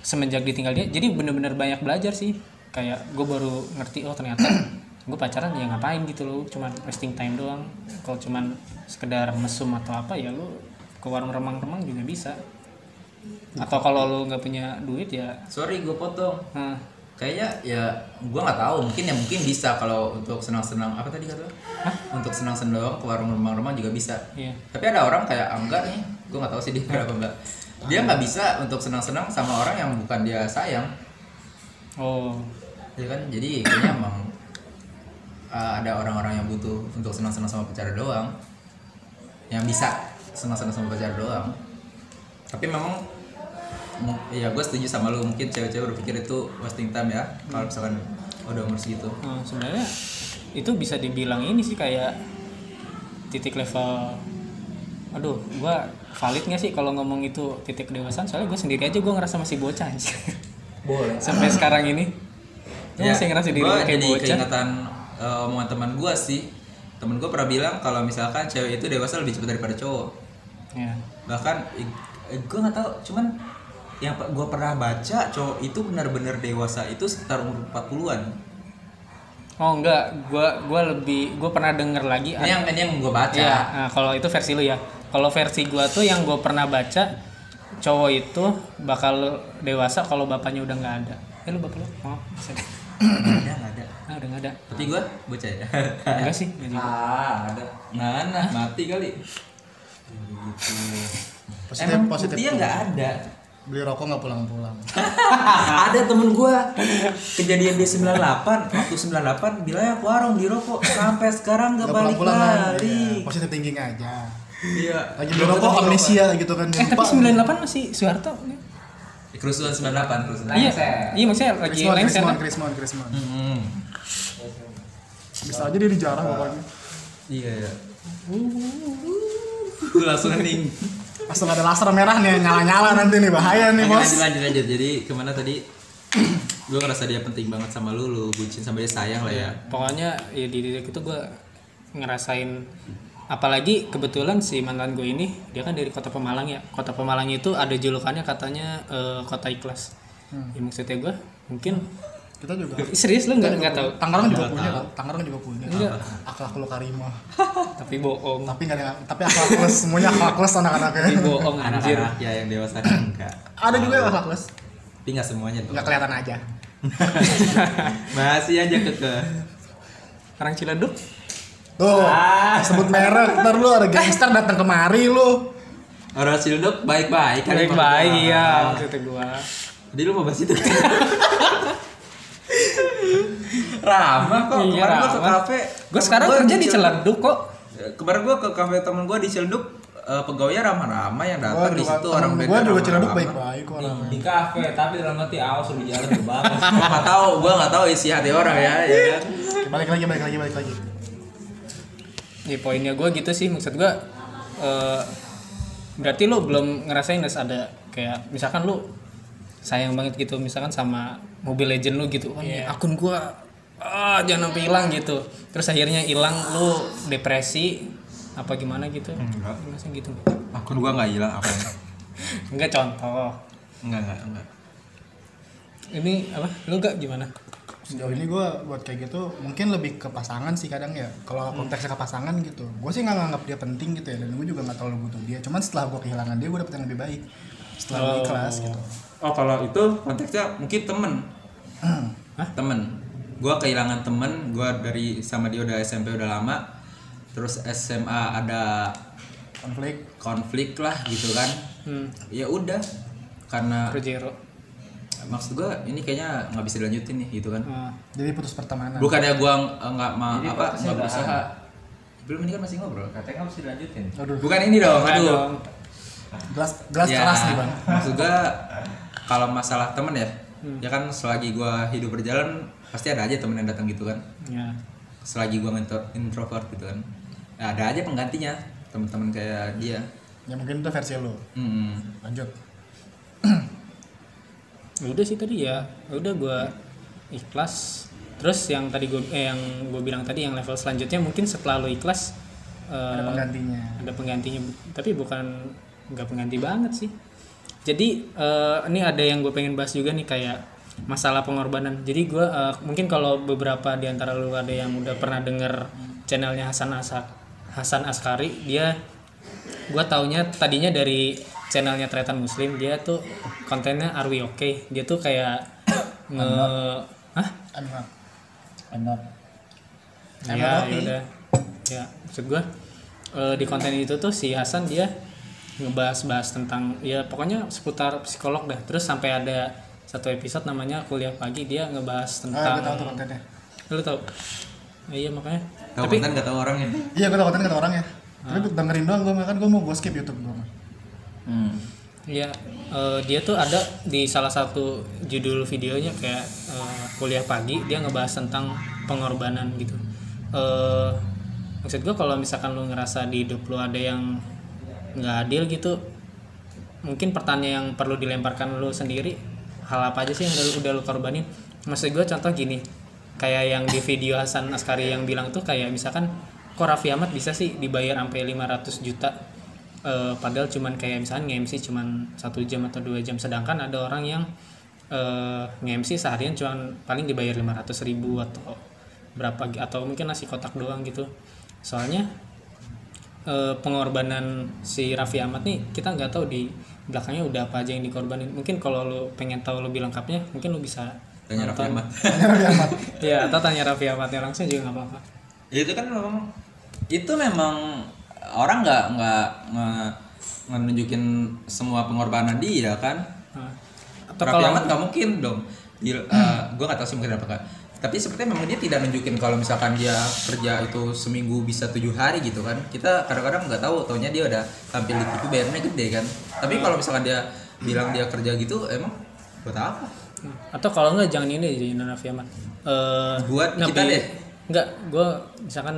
semenjak ditinggal dia, jadi bener-bener banyak belajar sih. Kayak gue baru ngerti, oh ternyata gue pacaran ya ngapain gitu loh, cuman wasting time doang. Kalau cuman sekedar mesum atau apa ya lu ke warung remang-remang juga bisa. Atau kalau lu nggak punya duit ya, Sorry gue potong. nah, Kayaknya ya gua nggak tahu mungkin ya mungkin bisa kalau untuk senang-senang apa tadi kata lu? Untuk senang-senang ke warung remang-remang juga bisa. iya. Tapi ada orang kayak Angga nih, gue nggak tahu sih dia berapa enggak. Dia nggak bisa untuk senang-senang sama orang yang bukan dia sayang, Oh, ya kan? Jadi kayaknya emang uh, ada orang-orang yang butuh untuk senang-senang sama pacar doang, yang bisa senang-senang sama pacar doang. Tapi memang, ya gue setuju sama lu mungkin cewek-cewek berpikir itu wasting time ya, kalau misalkan udah umur segitu. Nah, sebenarnya itu bisa dibilang ini sih kayak titik level aduh gua valid nggak sih kalau ngomong itu titik kedewasaan? Soalnya gue sendiri aja gue ngerasa masih bocah anjir. Boleh. sampai sekarang ini. Gue masih ngerasa diri gua gue kayak jadi bocah? keingetan uh, omongan teman gue sih. Temen gue pernah bilang kalau misalkan cewek itu dewasa lebih cepat daripada cowok. Ya bahkan gue nggak tahu cuman yang gue pernah baca cowok itu benar-benar dewasa itu sekitar umur 40-an oh enggak. Gue gua lebih gue pernah denger lagi ini yang ini yang gue baca. Iya, nah, kalau itu versi lu ya. Kalau versi gua tuh yang gue pernah baca cowok itu bakal dewasa kalau bapaknya udah nggak ada. Eh lu bapak lu? Maaf. nggak ada nggak ada. Ah, udah nggak ada. tapi gue baca ya? Enggak sih, enggak juga. ah ada. Mana? Mati kali. Gitu positif emang positif. dia nggak ada? Beli rokok nggak pulang-pulang. Ada temen gua. Kejadian di 98 waktu 98 bilangnya warung di rokok. Sampai sekarang nggak balik pulang-pulang kan balik Iya, positif thinking aja iya lagi rokok amnesia gitu kan Eh tapi 98 masih Soeharto. kerusuhan 98 kerusuhan Iya, iya maksudnya lagi Krismon, lengser Krismon, kan? Krismon, Krismon. Hmm. Bisa aja dia dijarah pokoknya. iya ya langsung hening Langsung ada laser merah nih, nyala-nyala nanti nih, bahaya nih bos. lanjut lanjut lanjut jadi ke mana tadi gue ngerasa dia penting banget sama lu lu bucin sama dia sayang lah ya Pokoknya ya di titik itu gue ngerasain apalagi kebetulan si mantan gue ini dia kan dari kota Pemalang ya. Kota Pemalang itu ada julukannya katanya eh, kota ikhlas. Ya, maksudnya gue mungkin kita juga serius lu nggak nggak tahu? Tangerang juga punya kan Tangerang juga punya. Enggak. akhlak lu karimah. Tapi bohong. Tapi nggak ada tapi akhlakless semuanya tapi anak-anaknya. Bohong anjir. anak-anak ya yang dewasa kan enggak. Ada juga yang akhlakless tapi nggak semuanya tuh nggak kelihatan aja. Masih aja keke orang Ciledug tuh sebut merek ntar lu ada gangster datang kemari lu. Orang Sildok baik-baik kan baik emang baik gua. iya maksudnya gua. Jadi lu mau bahas itu? Ramah kok Iya, kemarin gua ke kafe. Gue sekarang Gua kerja di Ciledug kok. Kemarin gua ke kafe temen gua di Ciledug eh, pegawainya ramah-ramah yang gua datang di situ orang beda gua juga ciledug baik-baik kok orangnya di kafe tapi dalam hati awas lu jalan ke batas gua nggak tahu gua nggak tahu isi hati orang ya ya kan? Balik lagi balik lagi balik lagi ya poinnya gue gitu sih maksud gue eh, berarti lu belum ngerasain Nes, ada kayak misalkan lu sayang banget gitu misalkan sama Mobile Legend lu gitu kan akun gua ah jangan sampai hilang gitu. Terus akhirnya hilang lu depresi apa gimana gitu? Enggak. Masa gitu akun gua nggak hilang apa enggak contoh. Enggak enggak enggak ini apa? Lu gak gimana sejauh ini gue buat kayak gitu mungkin lebih ke pasangan sih kadang ya. Kalau konteksnya ke pasangan gitu gue sih nggak nganggap dia penting gitu ya dan gue juga nggak terlalu butuh dia. Cuman setelah gue kehilangan dia gue dapet yang lebih baik. Setelah gue Oh. ikhlas gitu. Oh kalau itu konteksnya mungkin temen. Hah? temen. Gua kehilangan temen gua dari sama dia udah SMP udah lama. Terus SMA ada konflik. konflik lah gitu kan. Hmm. Ya udah karena Projero maksud gua ini kayaknya nggak bisa dilanjutin nih gitu kan. Ah, jadi putus pertemanan. Bukannya gua ng- nggak mau Jadi apa nggak berusaha belum ini kan masih ngobrol. Katanya harus dilanjutin. Aduh. Bukan ini dong enggak aduh. dong. gelas gelas Ya, keras nih bang. maksud gua kalau masalah temen ya Hmm. ya kan selagi gua hidup berjalan pasti ada aja temen yang datang gitu kan. Ya. Selagi gua intro- introvert gitu kan. Ya, ada aja penggantinya teman-teman kayak dia. Ya mungkin itu versi lo hmm. lanjut udah sih tadi ya. Ya udah gue ikhlas. Terus yang tadi gue eh, yang gue bilang tadi yang level selanjutnya mungkin setelah lo ikhlas eh, ada penggantinya. ada penggantinya. Tapi bukan nggak pengganti banget sih. Jadi eh, ini ada yang gue pengen bahas juga nih kayak masalah pengorbanan. Jadi gue eh, mungkin kalau beberapa di antara lu ada yang udah pernah denger channelnya Hasan Asak Hasan Askari dia gue taunya tadinya dari channelnya Tretan Muslim dia tuh kontennya Are We Okay? Dia tuh kayak nge Hah? I'm not I'm not I'm ya not okay. udah ya maksud gue eh, di konten itu tuh si Hasan dia ngebahas-bahas tentang ya pokoknya seputar psikolog dah. Terus sampai ada satu episode namanya kuliah pagi dia ngebahas ah tentang gue tahu tuh kontennya. Lu tau Eh, iya makanya. Tahu tapi konten nggak tahu orangnya. Iya gue tahu konten kata orangnya. Tapi dengerin doang gue kan gue mau gue skip YouTube gue hmm. Eh, dia tuh ada di salah satu judul videonya kayak eh, kuliah pagi dia ngebahas tentang pengorbanan gitu. Eh, maksud gue kalau misalkan lu ngerasa di hidup lu ada yang nggak adil gitu, mungkin pertanyaan yang perlu dilemparkan lu sendiri hal apa aja sih yang udah, udah lu korbanin? Maksud gue contoh gini, kayak yang di video Hasan Askari yang bilang tuh kayak misalkan kok Raffi Ahmad bisa sih dibayar sampai 500 juta Eh, padahal cuman kayak misalnya nge-MC cuman satu jam atau dua jam. Sedangkan ada orang yang eh, nge-MC seharian cuman paling dibayar 500 ribu atau berapa atau mungkin nasi kotak doang gitu. Soalnya eh, pengorbanan si Raffi Ahmad nih kita nggak tahu di belakangnya udah apa aja yang dikorbanin. Mungkin kalau lu pengen tahu lebih lengkapnya mungkin lu bisa tanya Raffi. Ahmad. Iya, atau tanya Raffi Ahmadnya langsung juga nggak apa-apa. Ya, itu kan memang itu memang orang nggak nggak ngenunjukin semua pengorbanan dia kan? Atau Raffi kalau Ahmad nggak mungkin dong. Di, eh, gue nggak tahu sih mungkin apa kan tapi sepertinya memang dia tidak nunjukin kalau misalkan dia kerja itu seminggu bisa tujuh hari gitu kan? Kita kadang-kadang nggak tahu taunya dia udah tampil di TV bayarnya gede kan? Tapi kalau misalkan dia bilang dia kerja gitu emang buat apa? Atau kalau nggak jangan ini jadi Raffi Ahmad. Eh, Buat kita deh. Nggak, gue misalkan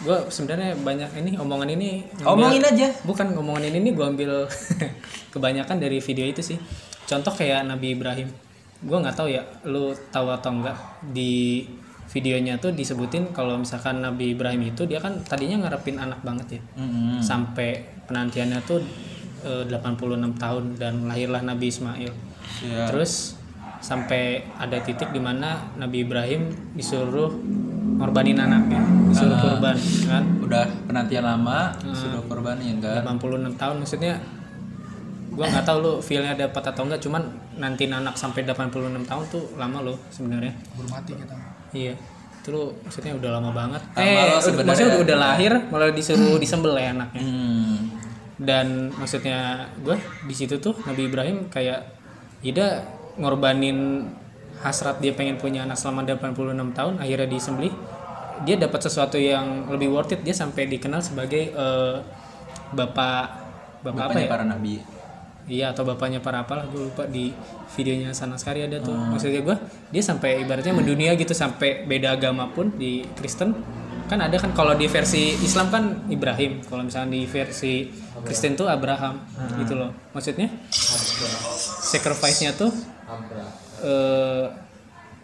gue sebenarnya banyak ini omongan ini Omongin aja. bukan omongan ini nih gue ambil kebanyakan dari video itu sih contoh kayak Nabi Ibrahim gue nggak tahu ya lu tahu atau enggak di videonya tuh disebutin kalau misalkan Nabi Ibrahim itu dia kan tadinya ngarepin anak banget ya Mm-mm. sampai penantiannya tuh eh, 86 tahun dan lahirlah Nabi Ismail Iya. terus sampai ada titik di mana Nabi Ibrahim disuruh ngorbanin anaknya. Disuruh Ah. kurban kan? udah penantian lama sudah korbanin kan? 86 tahun maksudnya gua nggak tahu lu feelnya dapat atau enggak cuman nanti anak sampai 86 tahun tuh lama lo sebenarnya. Hormati kita. iya. Itu maksudnya udah lama banget. Lama eh udah- maksudnya udah, udah lahir malah disuruh disembel ya anaknya. Hmm. dan maksudnya gue di situ tuh Nabi Ibrahim kayak Ida ngorbanin hasrat dia pengen punya anak selama 86 tahun akhirnya disembelih. Dia dapat sesuatu yang lebih worth it. Dia sampai dikenal sebagai eh, bapak bapak apa bapaknya ya? para nabi. Iya atau bapaknya para apalah gue lupa di videonya Sana Sekali ada tuh. Maksudnya gue dia sampai ibaratnya mendunia gitu sampai beda agama pun di Kristen. Kan ada kan kalau di versi Islam kan Ibrahim. Kalau misalnya di versi Kristen tuh Abraham gitu loh. Maksudnya sacrifice-nya tuh eh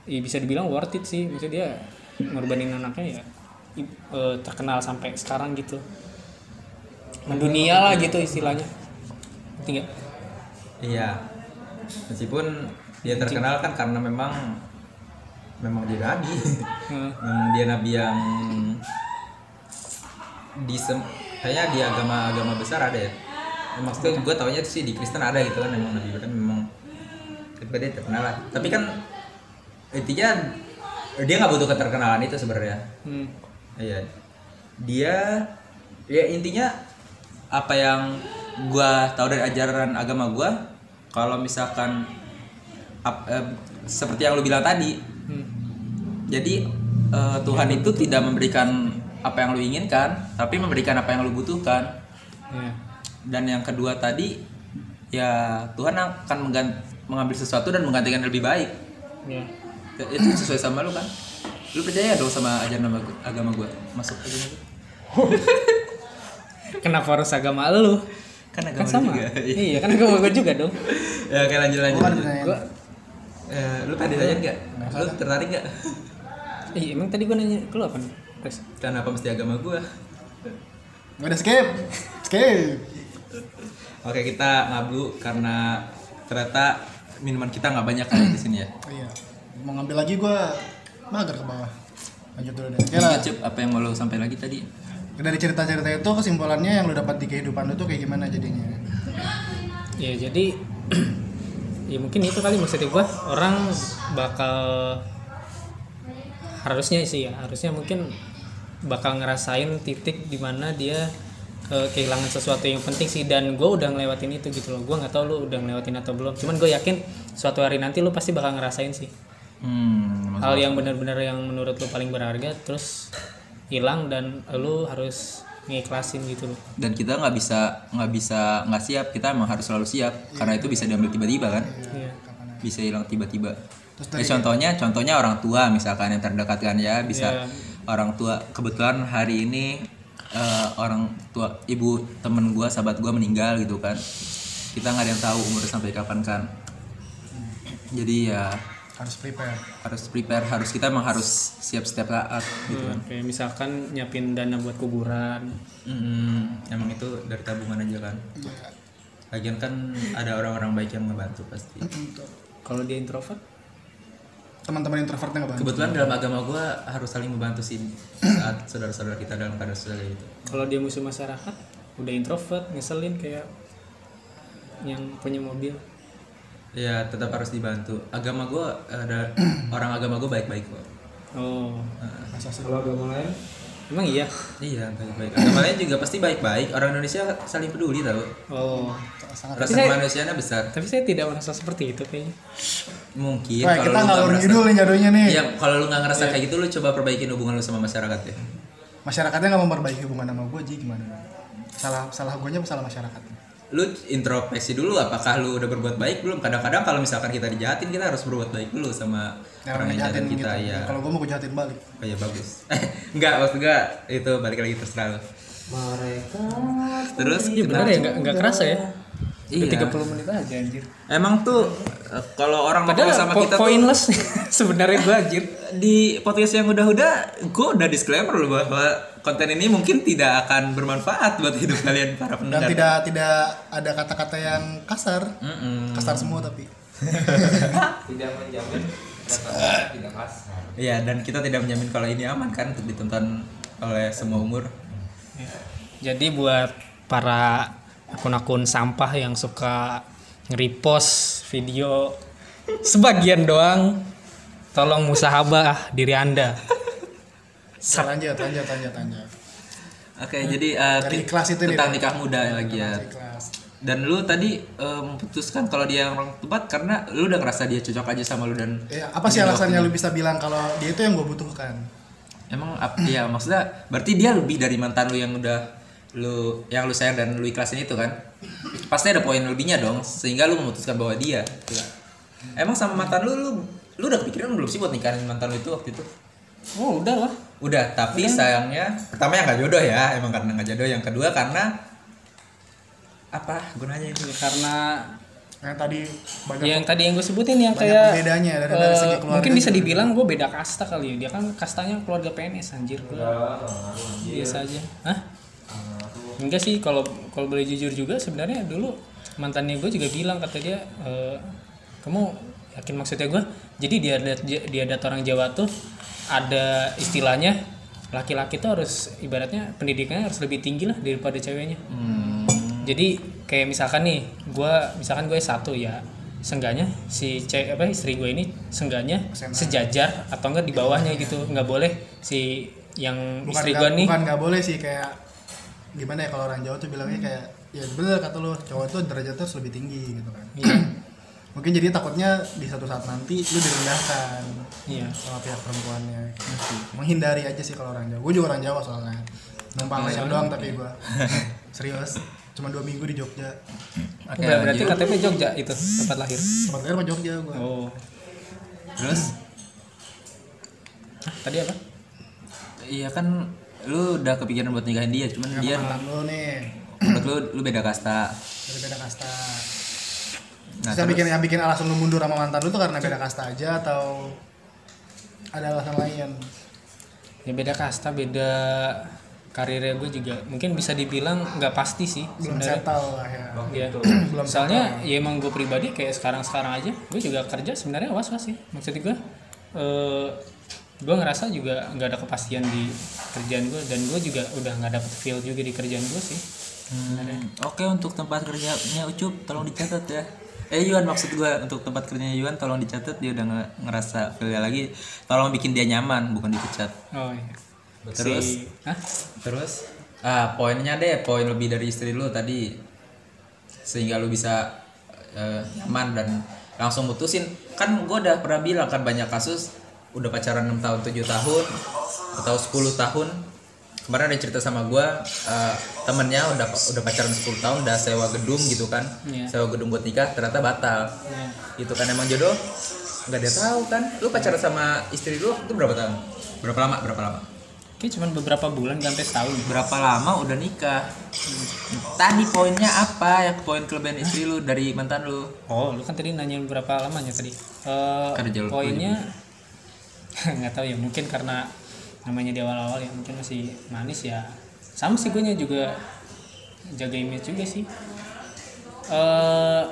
ya bisa dibilang worth it sih. Maksudnya dia ngorbanin anaknya ya eh, terkenal sampai sekarang gitu. Mendunia lah gitu istilahnya. Nggak? iya. Meskipun dia terkenal kan karena memang memang dia nabi. Hmm. memang dia nabi yang di kayaknya di agama-agama besar ada ya. Maksudnya gue taunya sih di Kristen ada gitu kan memang nabi kan memang dia terkenal lah tapi kan intinya dia nggak butuh keterkenalan itu sebenarnya Hmm. Iya. Dia ya intinya apa yang gua tahu dari ajaran agama gua kalau misalkan ap- eh, seperti yang lu bilang tadi. Hmm. Jadi eh, Tuhan itu tidak memberikan apa yang lu inginkan, tapi memberikan apa yang lu butuhkan. Ya. Dan yang kedua tadi ya Tuhan akan menggan- mengambil sesuatu dan menggantikan yang lebih baik. Ya. Ya, Itu sesuai sama lu kan? Lu percaya dong sama ajaran agama- agama gua? Masuk agama gua? Kenapa harus agama lu? Kan Kan agama sama. lu juga. iya, kan agama gue juga dong. ya oke lanjut lanjut. Bukan lanjut. Gua Eh, lu tadi tanya nggak? Lu tertarik nggak? Ih, emang tadi gue nanya ke lu apa nih? Chris? Kenapa mesti agama gua? Nggak ada skip. Skip. Oke kita ngablu karena ternyata minuman kita nggak banyak kan di sini ya. Iya. Mau ngambil lagi gua mager ke bawah. Lanjut dulu deh. Oke lah. Cep, apa yang mau lu sampai lagi tadi? Dari cerita-cerita itu kesimpulannya yang lu dapat di kehidupan lu tuh kayak gimana jadinya? Ya jadi ya mungkin itu kali maksudnya gue orang bakal harusnya sih ya harusnya mungkin bakal ngerasain titik di mana dia eh, kehilangan sesuatu yang penting sih dan gue udah ngelewatin itu gitu loh. Gue nggak tahu lu udah ngelewatin atau belum. Cuman gue yakin suatu hari nanti lu pasti bakal ngerasain sih. Hmm, hal yang benar-benar yang menurut lu paling berharga terus hilang dan lu harus ngiklasin gitu loh. Dan kita nggak bisa nggak bisa nggak siap. Kita emang harus selalu siap karena itu bisa diambil tiba-tiba kan? Iya. bisa hilang tiba-tiba. Terus Ya, contohnya contohnya orang tua misalkan yang terdekat kan ya bisa Iya. orang tua. Kebetulan hari ini eh, orang tua ibu temen gua sahabat gua meninggal gitu kan. Kita nggak ada yang tahu umur sampai kapan kan. Jadi ya Harus prepare. harus prepare harus kita emang harus siap setiap saat gitu kan. kayak misalkan nyiapin dana buat kuburan. Mm, emang itu dari tabungan aja kan. Lagian kan ada orang-orang baik yang ngebantu pasti. Kalau dia introvert Teman-teman introvertnya nggak bantu. kebetulan dalam agama gua harus saling membantu sih saat saudara-saudara kita dalam keadaan susah kayak gitu kalau dia musuh masyarakat udah introvert ngeselin kayak yang punya mobil Ya tetap harus dibantu. Agama gue ada orang agama gue baik-baik kok. oh Masa sih? Kalau agama lain emang iya Iya baik-baik. Agama lain juga pasti baik-baik. Orang Indonesia saling peduli tau. oh Sangat. Rasa saya- kemanusiaannya besar. tapi saya tidak merasa seperti itu kayaknya Mungkin Wah, kalau kita ngalur ngidul nih jatuhnya nih. Iya kalau lu nggak ngerasa kayak gitu lu coba perbaikin hubungan lu sama masyarakat ya. Masyarakatnya nggak memperbaiki hubungan sama gue, Ji gimana? Salah salah gue nya salah masyarakatnya. Lu introspeksi dulu apakah lu udah berbuat baik belum. Kadang-kadang kalau misalkan kita dijahatin kita harus berbuat baik dulu sama Yang orang yang jahatin kita gitu. ya. Kalau gue mau gue jahatin balik. Oh ya bagus. enggak maksud gua itu balik lagi terserah lu. mereka Terus iya benar ya nggak nggak kerasa ya Iya. 30 menit aja anjir. Emang tuh eh, kalau orang ngobrol Padahal sama po- kita tuh pointless sebenarnya gue anjir. di podcast yang udah-udah gue udah disclaimer loh bahwa konten ini mungkin tidak akan bermanfaat buat hidup kalian para dan pendengar. tidak tidak ada kata-kata yang kasar Mm-mm. kasar semua tapi tidak menjamin tidak kasar Iya dan kita tidak menjamin kalau ini aman kan untuk ditonton oleh semua umur. Jadi buat para akun-akun sampah yang suka nge-repost video sebagian doang. Tolong musahabah diri Anda. lanjut lanjut lanjut lanjut Oke jadi eh, Dari ikhlas itu nih, tentang nikah muda lagi ya. Dan lu tadi eh, memutuskan kalau dia yang orang tepat karena lu udah ngerasa dia cocok aja sama lu dan Ya, apa sih alasannya lu bisa bilang kalau dia itu yang gue butuhkan? Emang ya maksudnya berarti dia lebih dari mantan lu yang udah lu yang lu sayang dan lu ikhlasin itu kan pasti ada poin lebihnya dong sehingga lu memutuskan bahwa dia. Emang sama mantan lu lu lu udah kepikiran belum sih buat nikahin mantan lu itu waktu itu? Oh, udah lah. udah tapi sayangnya pertama yang nggak jodoh ya emang karena nggak jodoh yang kedua karena apa gunanya itu? Karena yang tadi banyak yang tadi yang gue sebutin yang kayak pembedanya dari- dari eh, segi keluarga mungkin bisa dibilang gue beda kasta kali ya. Dia kan kastanya keluarga PNS anjir. Gue biasa aja. Hah? Enggak sih kalau kalau boleh jujur juga sebenarnya dulu mantannya gue juga bilang kata dia "Eh, kamu yakin maksudnya gue jadi dia ada dia ada orang Jawa tuh ada istilahnya laki-laki tuh harus ibaratnya pendidikannya harus lebih tinggi lah daripada ceweknya. Jadi kayak misalkan nih gue misalkan gue satu ya sengganya si cewek apa istri gue ini sengganya sejajar atau enggak di bawahnya gitu. Nggak boleh si yang bukan istri gue nih bukan nggak boleh sih kayak gimana ya kalau orang Jawa tuh bilangnya kayak ya bener kata lu. Cowok itu derajatnya harus lebih tinggi gitu kan. Iya. mungkin jadi takutnya di satu saat nanti lu direndahkan iya. sama pihak perempuannya. Menghindari aja sih kalau orang Jawa. Gue juga orang Jawa soalnya. Numpang layar doang tapi gue serius. Cuma dua minggu di Jogja. Oke, Ber- berarti. KTP Jogja itu tempat lahir? Tempat lahir mah Jogja gue oh. Terus? Tadi apa? Iya kan lu udah kepikiran buat nikahin dia cuman Sama dia mantan lu nih. menurut lu lu beda kasta. Dari beda kasta. Nah terus bikin yang bikin alasan lu mundur sama mantan lu tuh karena beda kasta aja atau ada alasan lain? Ya beda kasta beda karirnya gue juga. Mungkin bisa dibilang nggak pasti sih belum sebenarnya. settle lah ya. Ya belum soalnya ya emang gue pribadi kayak sekarang sekarang aja gue juga kerja sebenarnya was was sih. Maksud gue eh gue ngerasa juga nggak ada kepastian di kerjaan gue dan gue juga udah nggak dapet feel juga di kerjaan gue sih Hmm, Oke untuk tempat kerjanya Ucup tolong dicatat ya. Eh Yuan maksud gua untuk tempat kerjanya Yuan tolong dicatat dia udah nge- ngerasa feel lagi. Tolong bikin dia nyaman bukan dipecat. oh iya Terus Si- Hah? terus ah poinnya deh poin lebih dari istri lu tadi sehingga lu bisa eh, nyaman dan langsung mutusin kan gua udah pernah bilang kan banyak kasus udah pacaran 6 tahun 7 tahun atau 10 tahun. Kemarin ada cerita sama gua eh, temennya udah udah pacaran 10 tahun udah sewa gedung gitu kan. Iya. sewa gedung buat nikah ternyata batal. Iya. itu kan emang jodoh? Nggak dia tahu kan. Lu pacaran sama istri lu itu berapa tahun? Berapa lama? Berapa lama? Kayak cuman beberapa bulan sampai setahun. Berapa lama udah nikah? Tadi poinnya apa? Yang poin kelebihan istri lu dari mantan lu? Oh, lu kan tadi nanya berapa lamanya tadi? Jalur poinnya nggak tahu ya, mungkin karena namanya di awal-awal ya, mungkin masih manis ya. Sama sih gue juga jaga image juga sih. Eh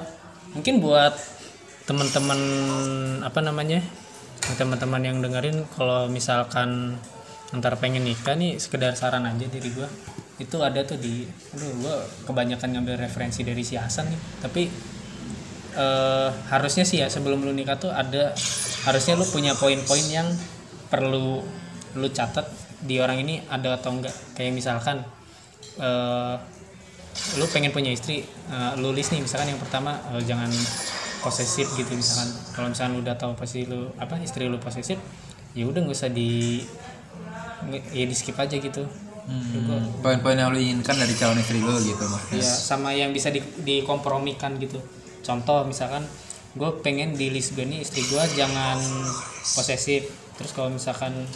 mungkin buat teman-teman apa namanya? teman-teman yang dengerin kalau misalkan ntar pengen nikah nih sekedar saran aja diri gue itu ada tuh di aduh gue kebanyakan ngambil referensi dari si Hasan nih tapi eh, harusnya sih ya sebelum lu nikah tuh ada harusnya lu punya poin-poin yang perlu lu catat di orang ini ada atau enggak. Kayak misalkan eh, lu pengen punya istri eh, lu list nih misalkan yang pertama eh, jangan posesif gitu misalkan. Kalau misalkan lu udah tahu pasti lu apa istri lu posesif ya udah nggak usah di ya di skip aja gitu. Hmm, poin-poin yang lu inginkan dari calon istri lu gitu maksudnya. Ya sama yang bisa di, dikompromikan gitu contoh misalkan gue pengen di list gue nih istri gue jangan posesif. Terus kalau misalkan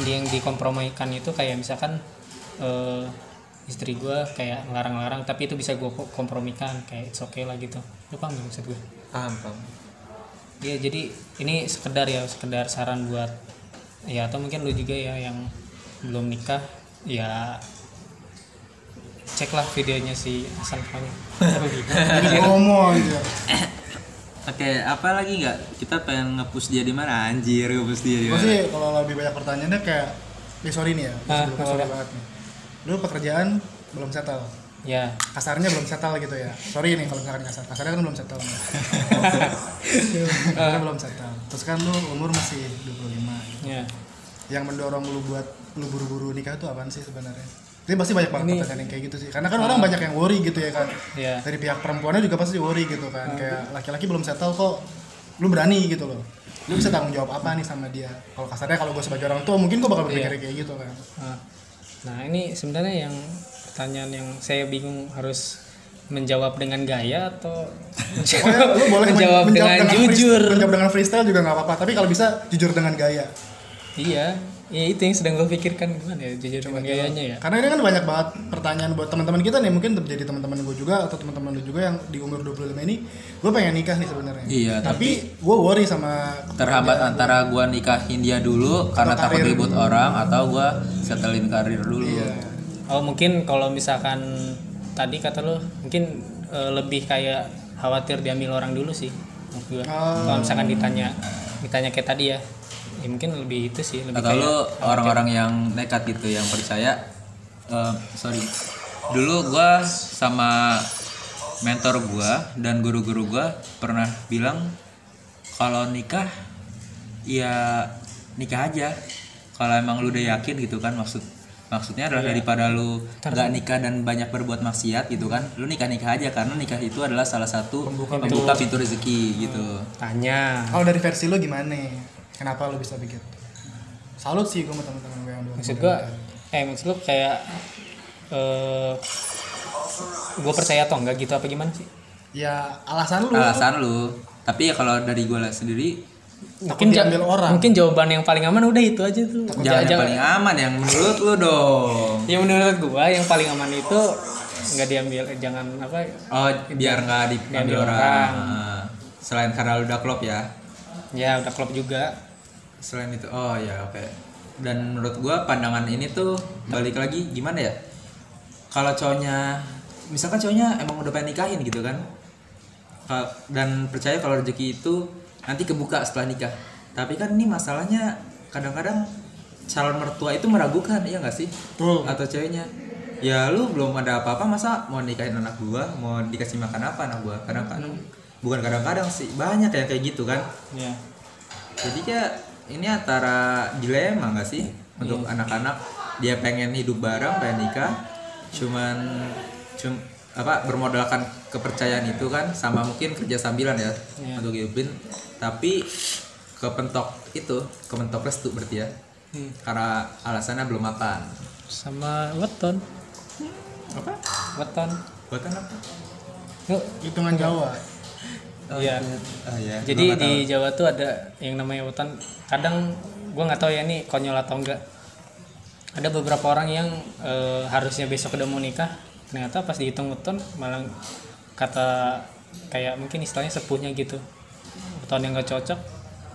dia yang dikompromikan itu kayak misalkan eh, istri gue kayak ngelarang-larang tapi itu bisa gue kompromikan kayak it's okay lah gitu. Lu paham gak maksud gue paham paham. Iya jadi ini sekedar ya sekedar saran buat ya atau mungkin lu juga ya yang belum nikah ya ceklah videonya si Hasan Fahmi. Jadi ngomong gitu oke apa lagi nggak? Kita pengen nge-push dia di mana? Anjir nge-push dia di mana? sih kalau lebih banyak pertanyaannya kayak eh, sorry nih ya Ah, sorry banget nih. Lu pekerjaan belum settle. Ya. Kasarnya belum settle gitu ya. Sorry nih kalau misalkan kasar kasarnya kan belum settle kasarnya belum settle. Terus kan lu umur masih 25 gitu. ya. Yang mendorong lu buat lu buru-buru nikah itu apaan sih sebenarnya ini pasti banyak banget Ini- pertanyaan yang kayak gitu sih. Karena kan orang banyak yang worry gitu ya kan ya dari pihak perempuannya juga pasti worry gitu kan. Kayak laki-laki belum settle kok lu berani gitu loh. Lu bisa tanggung jawab apa nih sama dia? Kalau kasarnya kalau gue sebagai orang tua mungkin gue bakal berpikir Iya. kayak gitu kan Nah, ini sebenarnya yang pertanyaan yang saya bingung harus menjawab dengan gaya atau Pokoknya lu boleh men- menjawab dengan free- jujur? menjawab dengan freestyle juga nggak apa-apa tapi kalau bisa jujur dengan gaya. Iya ya itu yang sedang gue pikirkan. Gimana ya jujur dengan gayanya ya? Karena ini kan banyak banget pertanyaan buat teman-teman kita nih. Mungkin terjadi teman-teman gue juga atau teman-teman lu juga yang di umur 25 ini gue pengen nikah nih sebenarnya. Iya, tapi gue worry sama terhambat antara gua nikahin dia dulu karena takut ribut orang atau gua setelin karir dulu. Iya. oh mungkin kalau misalkan tadi kata lo mungkin eh, lebih kayak khawatir diambil orang dulu sih gua. Oh. kalau misalkan ditanya ditanya kayak tadi ya ya mungkin lebih itu sih lebih atau lu orang-orang yang nekat gitu yang percaya eh, sorry. Dulu gua sama mentor gua dan guru-guru gua pernah bilang kalau nikah ya nikah aja. Kalau emang lu udah yakin gitu kan maksud maksudnya adalah daripada lu nggak nikah dan banyak berbuat maksiat gitu kan lu nikah nikah aja. Karena nikah itu adalah salah satu pembuka, pintu rezeki gitu. Tanya. Kalau dari versi lu gimana kenapa lu bisa begitu salut sih gue sama teman-teman gue yang dulu maksud gua eh maksud lu kayak eh gue percaya atau enggak gitu apa gimana sih? Ya alasan lu. Alasan lu. Tapi ya kalau dari gue sendiri takut ja- diambil orang. mungkin jawaban yang paling aman udah itu aja tuh. Jangan yang paling aman yang menurut lu dong. Ya menurut gua yang paling aman itu nggak diambil eh, jangan apa oh biar nggak diambil Diambil orang, orang. Selain karena lu udah klop ya. Ya udah klop juga selain itu oh ya oke. Dan menurut gua pandangan ini tuh balik lagi gimana ya? Kalau cowoknya misalkan cowoknya emang udah pengen nikahin gitu kan? Ka- dan percaya kalau rezeki itu nanti kebuka setelah nikah. Tapi kan ini masalahnya kadang-kadang calon mertua itu meragukan iya nggak sih? Betul. atau ceweknya ya lu belum ada apa-apa masa mau nikahin anak gua? Mau dikasih makan apa anak gua? Kadang-kadang. Bukan kadang-kadang sih banyak yang kayak gitu kan? Ya jadi ya ini antara dilema nggak sih untuk anak-anak? Dia pengen hidup bareng pengen nikah cuman cum apa bermodalkan kepercayaan itu kan sama mungkin kerja sambilan ya Iya. untuk hidupin. Tapi kepentok itu kepentok restu berarti ya. Hmm. karena alasannya belum makan sama weton. Apa? Weton. Buatan apa? Yuk, hitungan Jawa Iya. oh ya Jadi di Jawa tuh ada yang namanya weton. Kadang gua nggak tahu ya nih konyol atau enggak. Ada beberapa orang yang eh, harusnya besok udah mau nikah, ternyata pas dihitung weton malah kata kayak mungkin istilahnya sepuhnya gitu. Weton yang nggak cocok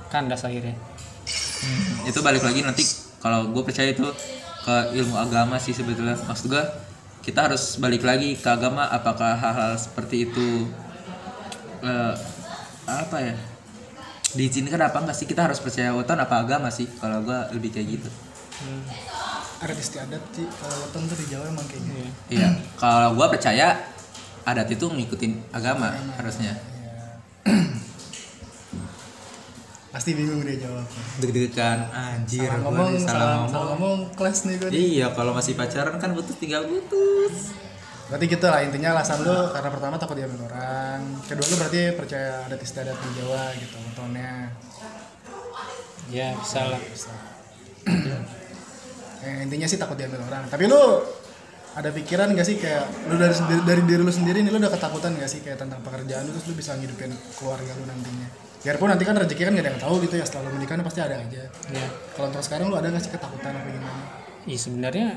kandas akhirnya. Hmm, itu balik lagi nanti kalau gue percaya itu ke ilmu agama sih sebetulnya maksud gue kita harus balik lagi ke agama apakah hal-hal seperti itu eh, apa ya? Diizinkan apa enggak sih? Kita harus percaya weton apa agama sih? Kalau gue lebih kayak gitu. Hmm. adat istiadat sih kalau weton tuh di Jawa emang kayak gitu. Iya. iya. Kalau gue percaya adat itu ngikutin agama harusnya. Pasti bingung dia jawab. Deg-degan anjir salah gua ngomong salah, ngomong. ngomong kelas nih gue iya kalau masih pacaran kan putus tinggal putus berarti gitu lah intinya alasan lu karena pertama takut diambil orang. Kedua lu berarti percaya adat istiadat di Jawa gitu wetonnya Ya, bisa lah. Eh, intinya sih takut diambil orang. Tapi lu ada pikiran gak sih kayak lu dari dari diri lu sendiri nih lu udah ketakutan gak sih kayak tentang pekerjaan lu terus lu bisa ngidupin keluarga lu nantinya? Biarpun nanti kan rezeki kan gak ada yang tahu gitu ya setelah lu menikah pasti ada aja. Ya. kalau untuk sekarang lu ada gak sih ketakutan apa gimana? Ih, sebenarnya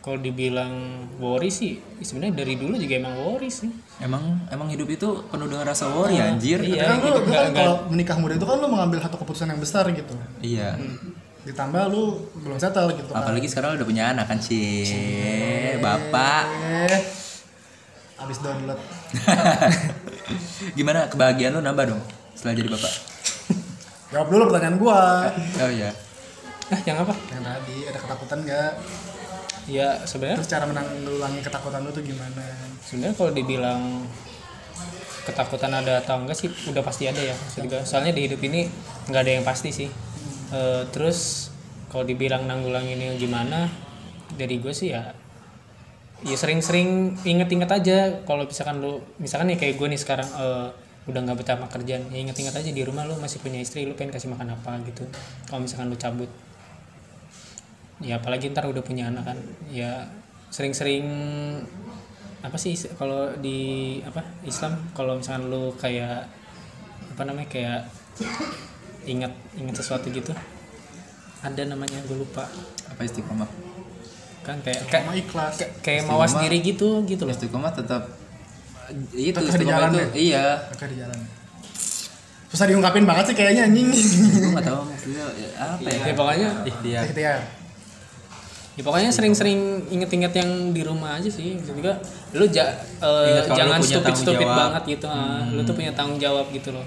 kalau dibilang worry sih sebenarnya dari dulu juga emang worry sih Emang emang hidup itu penuh dengan rasa worry anjir. iya kan gitu lu, lu kan kalau menikah muda itu kan lu mengambil satu keputusan yang besar gitu Iya. ditambah lu belum settle gitu kan Apalagi sekarang udah punya anak kan, Cie. Bapak. abis download Gimana kebahagiaan lu nambah dong setelah jadi bapak? jawab dulu pertanyaan gua Oh iya. ah yang apa yang tadi ada ketakutan nggak ya sebenarnya terus cara menanggulangi ketakutan lu tuh gimana? Sebenarnya kalau dibilang ketakutan ada atau enggak sih udah pasti ada ya gua. soalnya di hidup ini nggak ada yang pasti sih. Eh, terus kalau dibilang nanggulanginnya gimana dari gue sih ya ya sering-sering inget-inget aja. Kalau misalkan lu misalkan nih kayak gue nih sekarang eh, udah nggak betah sama kerjaan ya inget-inget aja di rumah lu masih punya istri lu pengen kasih makan apa gitu. Kalau misalkan lu cabut ya apalagi ntar udah punya anak kan ya sering-sering apa sih kalau di apa Islam kalau misalkan lu kayak apa namanya kayak ingat ingat sesuatu gitu ada namanya gue lupa Apa istiqomah? kan kayak kayak ikhlas kayak, kayak mawas diri gitu gitu loh Istiqomah tetap itu Tetap di istiqomah jalan itu ya? iya. Oke di jalan susah diungkapin banget sih kayaknya anjing Gue nggak tahu maksudnya ya, apa ya. ya pokoknya Ikhtiar. ikhtiar ya pokoknya sering-sering inget-inget yang di rumah aja sih juga lu ja, lu jangan stupid stupid jawab. Hmm. banget gitu ah. lu tuh punya tanggung jawab gitu loh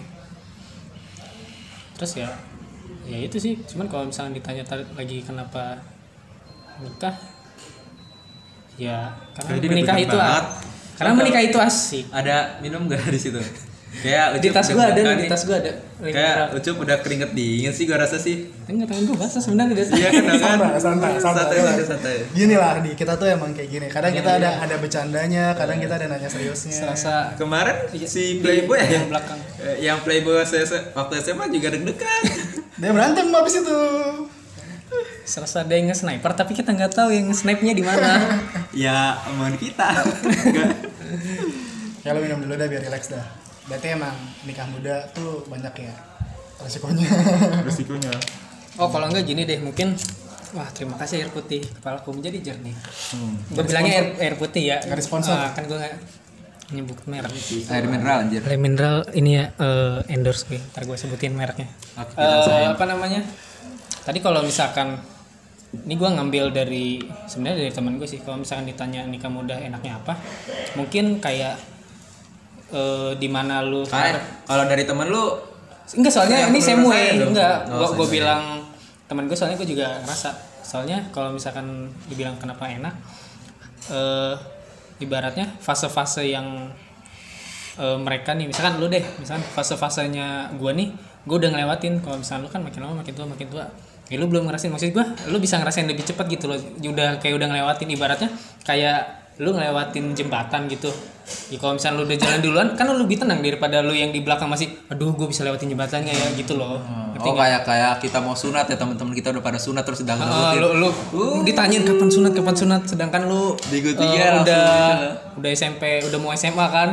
terus ya ya itu sih cuman kalau misalnya ditanya lagi kenapa nikah ya karena dia menikah itu banget. karena menikah itu asik Ada minum gak di situ? Kayak di tas gua ada di tas gua ada. Kayak Ucup udah keringet dingin sih gua rasa sih. enggak tangan gua basah sebenarnya dari Iya kan kan? santai santai. Santai, santai santai. gini lah di kita tuh emang kayak gini. Kadang kita ada ada bercandanya kadang kita ada nanya seriusnya. Serasa. Kemarin Iya, si Playboy ya yang belakang. Eh, yang Playboy saya waktu SMA juga deg-degan. dia berantem habis itu. Serasa ada yang nge-sniper tapi kita nggak tahu yang snipe nya di mana. Ya omongan kita. ya lu minum dulu dah biar relax dah berarti emang nikah muda tuh banyak ya resikonya. Resikonya. Oh kalau enggak gini deh mungkin Wah terima kasih air putih. Kepala aku menjadi jernih. Hmm. Gue bilangnya air, air putih ya. Nggak. Ah, Kan gue gak nyebut merek. Air mineral anjir. Air mineral ini ya eh, endorse gue. Ntar gue sebutin mereknya. Oke, Eh, Apa namanya? Tadi kalau misalkan ini gue ngambil dari sebenarnya dari teman gue sih. Kalau misalkan ditanya nikah muda enaknya apa mungkin kayak eh, di mana lu kalau dari temen lu Enggak soalnya ini dong. enggak Oh, gua same gua way. bilang teman gue soalnya gue juga ngerasa soalnya kalau misalkan dibilang kenapa enak eh ibaratnya fase-fase yang eh, mereka nih misalkan lu deh misalkan fase-fasenya gua nih gue udah ngelewatin kalau misalkan lu kan makin lama makin tua makin tua ya lu belum ngerasain maksud gua lu bisa ngerasain lebih cepat gitu loh udah kayak udah ngelewatin ibaratnya kayak lu ngelewatin jembatan gitu ya kalau misalnya lu udah jalan duluan kan lu lebih tenang daripada lu yang di belakang masih aduh gue bisa lewatin jembatannya ya gitu loh ngerti Oh kayak kayak kita mau sunat ya teman-teman kita udah pada sunat terus Ah, ngikutin. lu lu ditanyain kapan sunat kapan sunat sedangkan lu Diikuti eh, ya, langsung udah udah SMP udah mau SMA kan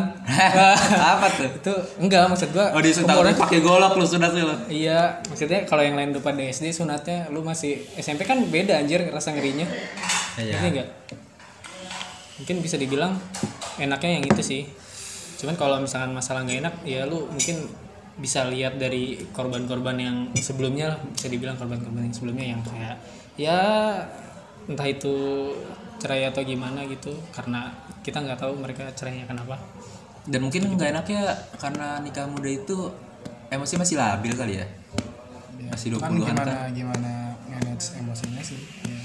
Apa tuh? itu enggak maksud gua Oh disunat umurnya- pakai golok lu sunat lu. Iya, maksudnya kalau yang lain udah pada SD sunatnya lu masih SMP kan beda anjir rasa ngerinya. Iya. Ngerti nggak? Mungkin bisa dibilang enaknya yang itu sih. Cuman kalau misalkan masalah nggak enak, ya lu mungkin bisa lihat dari korban-korban yang sebelumnya lah, bisa dibilang korban-korban yang sebelumnya yang kayak ya entah itu cerai atau gimana gitu karena kita nggak tahu mereka cerainya kenapa. Dan mungkin nggak enaknya karena nikah muda itu emosi masih labil kali ya. Masih kan 20-an gimana kan. gimana manage emosinya sih ya.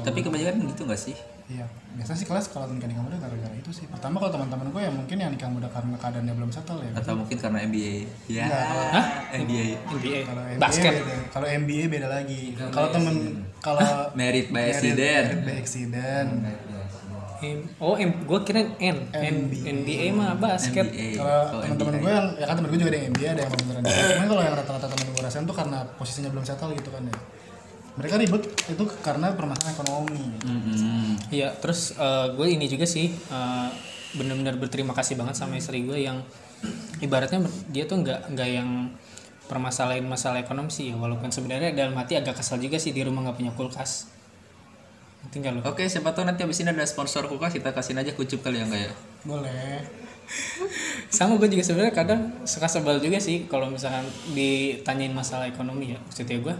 Tapi kebanyakan gitu nggak sih? Iya, biasanya sih kelas kalau nikah nikah muda gara-gara itu sih. Pertama kalau teman-teman gue ya mungkin yang nikah muda karena keadaannya belum settle ya. Atau mungkin karena MBA. Ya. Enggak, kalau- Hah? MBA. NBA, Kalau MBA basket. beda. Kalau MBA beda lagi. Kalau temen kalau Merit by accident. by accident. M- oh, M, gue kira N, M, NBA mah basket. MBA. Kalau teman-teman MBA. gue yang ya kan temen gue juga ada yang MBA ada yang beneran. Cuman kalau yang rata-rata temen gue rasain tuh karena posisinya belum settle gitu kan ya. Mereka ribut itu karena permasalahan ekonomi. Mm-mm. Iya, terus gue ini juga sih eh, benar-benar berterima kasih banget sama istri gue yang ibaratnya dia tuh nggak nggak yang permasalahin masalah ekonomi sih ya walaupun sebenarnya dalam hati agak kesal juga sih di rumah nggak punya kulkas. Tinggal lu Oke, siapa tahu nanti abis ini ada sponsor kulkas kita kasihin aja kucup kali ya enggak ya? boleh sama gue juga sebenarnya kadang suka sebel juga sih kalau misalkan ditanyain masalah ekonomi ya maksudnya gue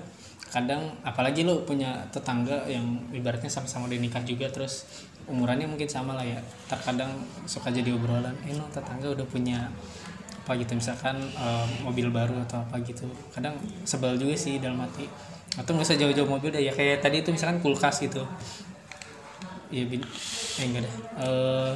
kadang apalagi lu punya tetangga yang ibaratnya sama-sama udah nikah juga terus umurannya mungkin sama lah ya terkadang suka jadi obrolan eh no tetangga udah punya apa gitu misalkan eh, mobil baru atau apa gitu kadang sebel juga sih dalam hati atau nggak usah jauh-jauh mobil deh ya kayak tadi itu misalkan kulkas gitu Iya bin, eh enggak dah. Eh,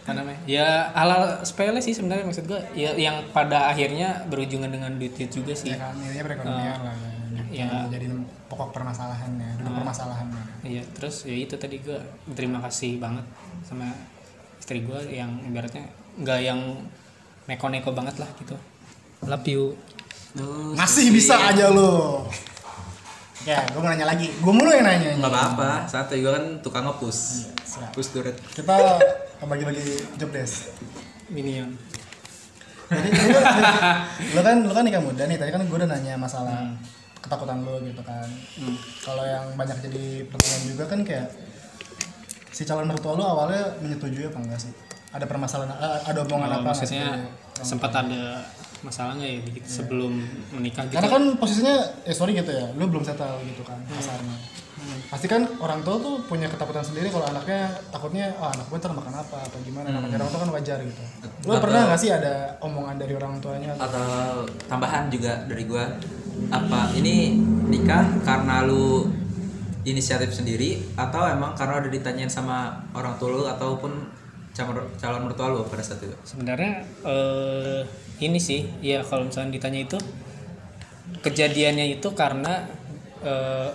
apa namanya? Ya hal sepele sih sebenarnya maksud gua. Ya yang pada akhirnya berujungan dengan duit duit juga sih. ya kan ini perekonomian lah ya. Ya jadi pokok permasalahannya duduk permasalahannya. Iya, terus ya itu tadi gua terima kasih banget sama istri gua yang ibaratnya nggak yang neko-neko banget lah gitu. Love you. masih bisa aja lo ya gue mau nanya lagi. Gue mulu yang nanya. Enggak apa-apa, santai gua kan tukang ngepus. Push turret. kita bagi-bagi job desk. Minion. jadi lu kan lu kan nikah muda nih. Tadi kan gue udah nanya masalah ketakutan lu gitu kan. Kalau yang banyak jadi pertanyaan juga kan kayak si calon mertua lu awalnya menyetujui apa enggak sih? Ada permasalahan eh, ada omongan Oh, apa maksudnya sih? sempat ada masalah nggak ya di- sebelum menikah gitu? karena kan posisinya eh sorry gitu ya lu belum settle gitu kan kasarnya. Pasti kan orang tua tuh punya ketakutan sendiri kalau anaknya takutnya ah anak gue ntar makan apa atau gimana namanya orang tua kan wajar gitu. Lu Atau- pernah nggak sih ada omongan dari orang tuanya? Atau tambahan juga dari gua apa ini nikah karena lu inisiatif sendiri atau emang karena udah ditanyain sama orang tua lu ataupun calon calon mertua lu pada saat itu? sebenarnya eh, ini sih ya kalau misalnya ditanya itu kejadiannya itu karena eh,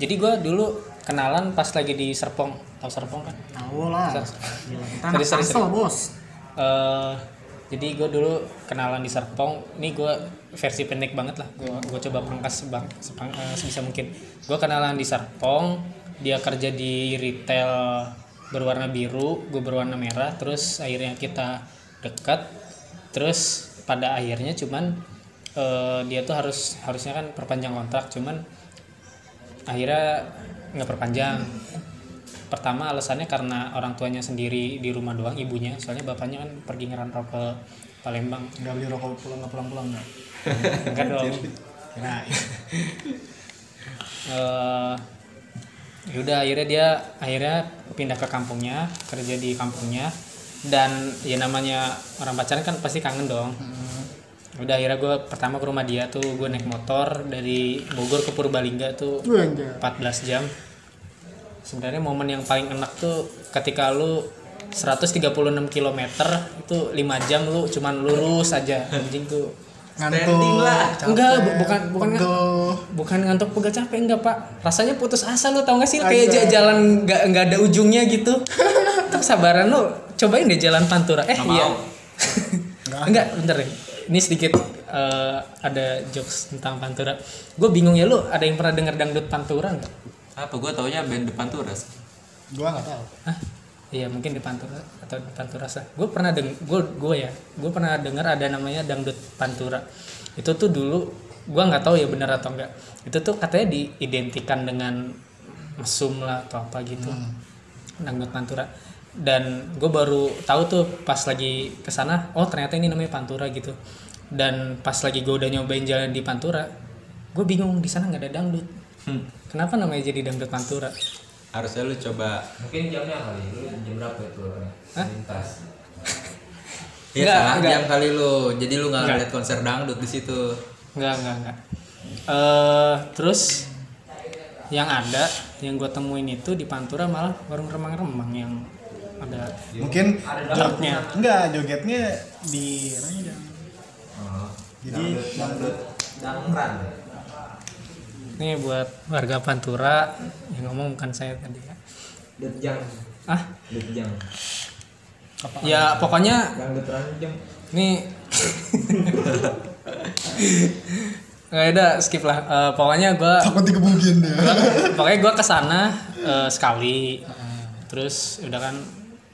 jadi gue dulu kenalan pas lagi di Serpong. Tahu Serpong kan? Tahu lah. Sorry, sorry, sorry. bos. Eh, jadi gue dulu kenalan di Serpong. Ini gue versi pendek banget lah. Gue gue coba pangkas bang sepang- eh, sebisa mungkin. Gue kenalan di Serpong. Dia kerja di retail berwarna biru gue berwarna merah. Terus akhirnya kita dekat. Terus pada akhirnya cuman eh, dia tuh harus harusnya kan perpanjang kontrak. Cuman akhirnya nggak perpanjang pertama alasannya karena orang tuanya sendiri di rumah doang ibunya. Soalnya bapaknya kan pergi ngerantau ke Palembang. Nggak beli rokok pulang nggak pulang pulang nggak enggak dong. Nah Eh, yaudah akhirnya dia akhirnya pindah ke kampungnya kerja di kampungnya. Dan ya namanya orang pacaran kan pasti kangen dong. Udah akhirnya gue pertama ke rumah dia tuh gue naik motor dari Bogor ke Purbalingga tuh Tuh anjir. 14 jam sebenarnya momen yang paling enak tuh ketika lu 136 km itu 5 jam lu cuman lurus aja anjing tuh. Ngantuk enggak bu- bukan bukan Tuh. bukan ngantuk pegel capek enggak pak. Rasanya putus asa lu tau gak sih? Kayak ja- jalan nggak nggak ada ujungnya gitu. Tuh sabaran lu. Cobain deh jalan pantura. Eh iya. enggak bentar deh. Ini sedikit eh, ada jokes tentang pantura. Gue bingung ya lu ada yang pernah denger dangdut pantura nggak Apa gua taunya band depan turas. gua nggak tahu Hah? Iya mungkin di Pantura atau di Pantura sah. Gue pernah deng, gue gue ya, gue pernah dengar ada namanya dangdut Pantura. Itu tuh dulu gue nggak tahu ya benar atau enggak. Itu tuh katanya diidentikan dengan mesum lah atau apa gitu. Dangdut Pantura. Dan gue baru tahu tuh pas lagi ke sana, oh ternyata ini namanya Pantura gitu. Dan pas lagi gue udah nyobain jalan di Pantura, gue bingung di sana nggak ada dangdut. Kenapa namanya jadi dangdut Pantura? Harusnya lu coba Mungkin jamnya kali, lu jam berapa itu Hah? lintas? Iya salah enggak. jam kali lu. Jadi lu nggak Enggak. lihat konser dangdut di situ. Enggak, enggak, enggak. Eh, terus yang ada yang gue temuin itu di Pantura malah warung remang-remang yang ada mungkin jogetnya. enggak jogetnya di ranjang Oh, Jadi, dangdut, dangdut, dangran. Ini buat warga Pantura yang ngomong bukan saya tadi ya. Detjang, Ah, detjang. ya pokoknya Dangdut ranjang. nih nggak ada skip lah. Eh, pokoknya gue takut dikebukin dia pokoknya gue ke sana eh, sekali terus udah kan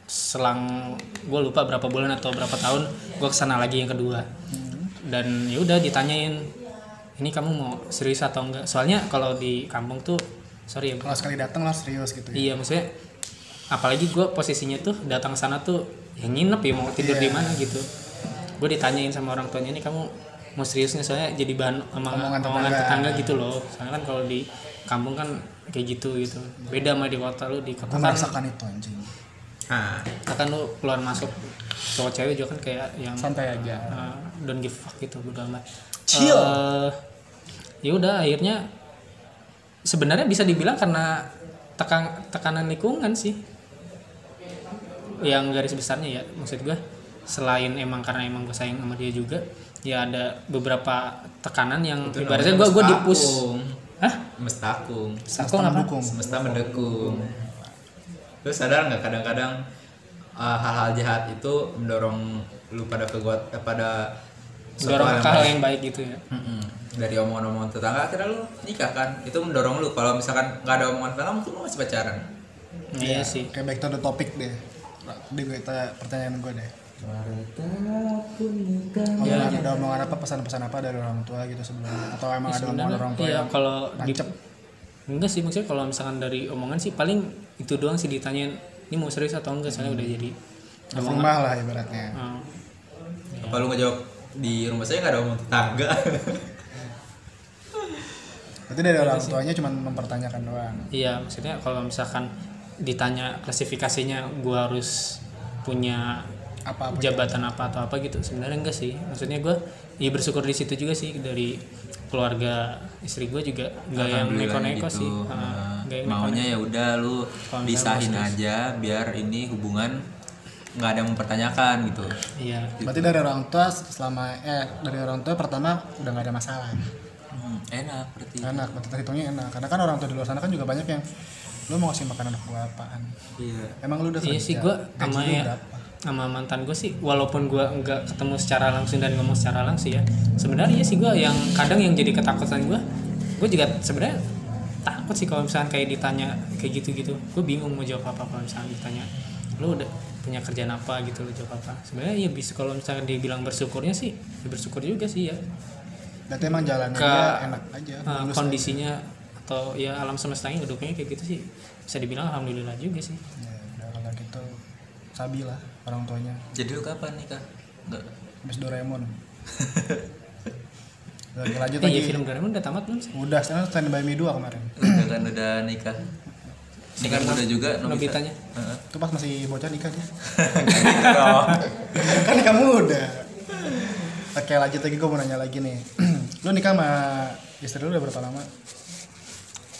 selang gue lupa berapa bulan atau berapa tahun gue ke sana lagi yang kedua dan ya udah ditanyain ini kamu mau serius atau enggak? Soalnya kalau di kampung tuh sorry ya kalau sekali datang lah serius gitu ya. Iya maksudnya apalagi gue posisinya tuh datang sana tuh yang nginep ya mau tidur di Iya. mana gitu. Gue ditanyain sama orang tuanya nih kamu mau serius nggak soalnya jadi bahan omongan, Omongan omongan tetangga. tetangga gitu loh. Soalnya kan kalau di kampung kan kayak gitu gitu. Beda sama di kota lu di kota kan merasakan itu anjing. Nah kan lu keluar masuk cowok cewek juga kan kayak yang santai aja. uh, don't give fuck gitu amat Chill. Eh, ya udah akhirnya sebenarnya bisa dibilang karena tekan tekanan lingkungan sih. Yang garis besarnya ya maksud gue selain emang karena emang gue sayang sama dia juga ya ada beberapa tekanan yang itu ibaratnya gue gue dipus. Mestakung. hah mestakung Aku Semesta mendukung. Semesta mendukung. Lu sadar nggak kadang-kadang uh, hal-hal jahat itu mendorong lu pada keguat eh, pada suatu dorong hal ke hal baik. yang baik gitu ya. Mm-mm. dari omongan-omongan tetangga akhirnya lu nikah kan? Itu mendorong lu. Kalau misalkan nggak ada omongan tetangga mungkin lu masih pacaran. Iya sih. kayak back to the topic deh. Tadi gue pertanyaan gue deh. Ya. Omongan, ada omongan apa pesan-pesan apa dari orang tua gitu sebelumnya atau emang ada omongan orang tua iya yang kalau di nancep enggak sih maksudnya kalau misalkan dari omongan sih paling itu doang sih ditanyain ini mau serius atau enggak? Soalnya udah jadi di rumah lah ibaratnya. Ah, apa lu ngejawab di rumah saya nggak ada omongan tetangga. Berarti dari orang tuanya cuma mempertanyakan doang. Iya maksudnya kalau misalkan ditanya klasifikasinya gua harus punya apa apa jabatan apa atau apa gitu sebenarnya enggak sih. Maksudnya gua ya bersyukur di situ juga sih dari keluarga istri gue juga enggak yang neko-neko gitu. sih. Nah, Ah, nggak yang maunya ya udah lu pisahin mau aja biar ini hubungan nggak ada yang mempertanyakan gitu. Iya. Berarti dari orang tua selama eh dari orang tua pertama udah nggak ada masalah. Hmm, enak berarti. Enak berarti terhitungnya enak. Karena kan orang tua di luar sana kan juga banyak yang lu mau ngasih makan anak gua apaan? Iya. Emang lu udah iya sih gue gaji sama ya sama mantan gue sih walaupun gue nggak ketemu secara langsung dan ngomong secara langsung ya sebenarnya sih gue yang kadang yang jadi ketakutan gue gue juga sebenarnya takut sih kalau misalnya kayak ditanya kayak gitu gitu gue bingung mau jawab apa kalau misalnya ditanya. Lu udah punya kerjaan apa gitu lu jawab apa. Sebenarnya ya bisa kalau misalnya dia bilang bersyukurnya sih ya bersyukur juga sih ya. Berarti emang jalannya Ke- enak aja Uh, kondisinya atau ya alam semestanya ngedukungnya kayak gitu sih. Bisa dibilang alhamdulillah juga sih. Aja. ya udah kalau gitu sabi lah orang tuanya. Jadi lu kapan nikah nggak. Habis Doraemon. Lagi lanjut lagi. ya film Doraemon udah tamat belum sih? Udah sekarang stand by me 2 kemarin. Udah kan udah nikah nikah muda juga Nobita. Nobitanya. Heeh. itu pas masih bocah nikah dia. Kan nikah muda. Oke lanjut lagi gue mau nanya lagi nih. Lu nikah sama istri lu udah berapa lama?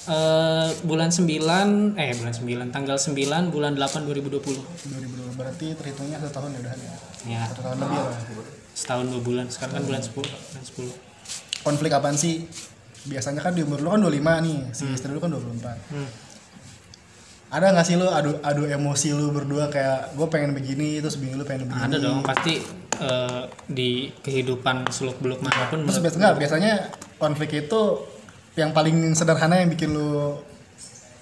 Eh, bulan 9 eh bulan 9 tanggal 9 bulan 8 2020 2020 berarti terhitungnya satu tahun ya udah ya ya. Satu tahun lebih lah. Setahun dua bulan sekarang kan bulan 10 bulan 10 konflik apaan sih? Biasanya kan di umur lu kan 25 nih si istri lu kan 24 Hmm. Ada nggak sih lu adu adu emosi lu berdua kayak gue pengen begini terus bini lu pengen begini ada dong pasti eh, di kehidupan seluk beluk mana pun terus menurut- biasa nggak biasanya konflik itu yang paling sederhana yang bikin lu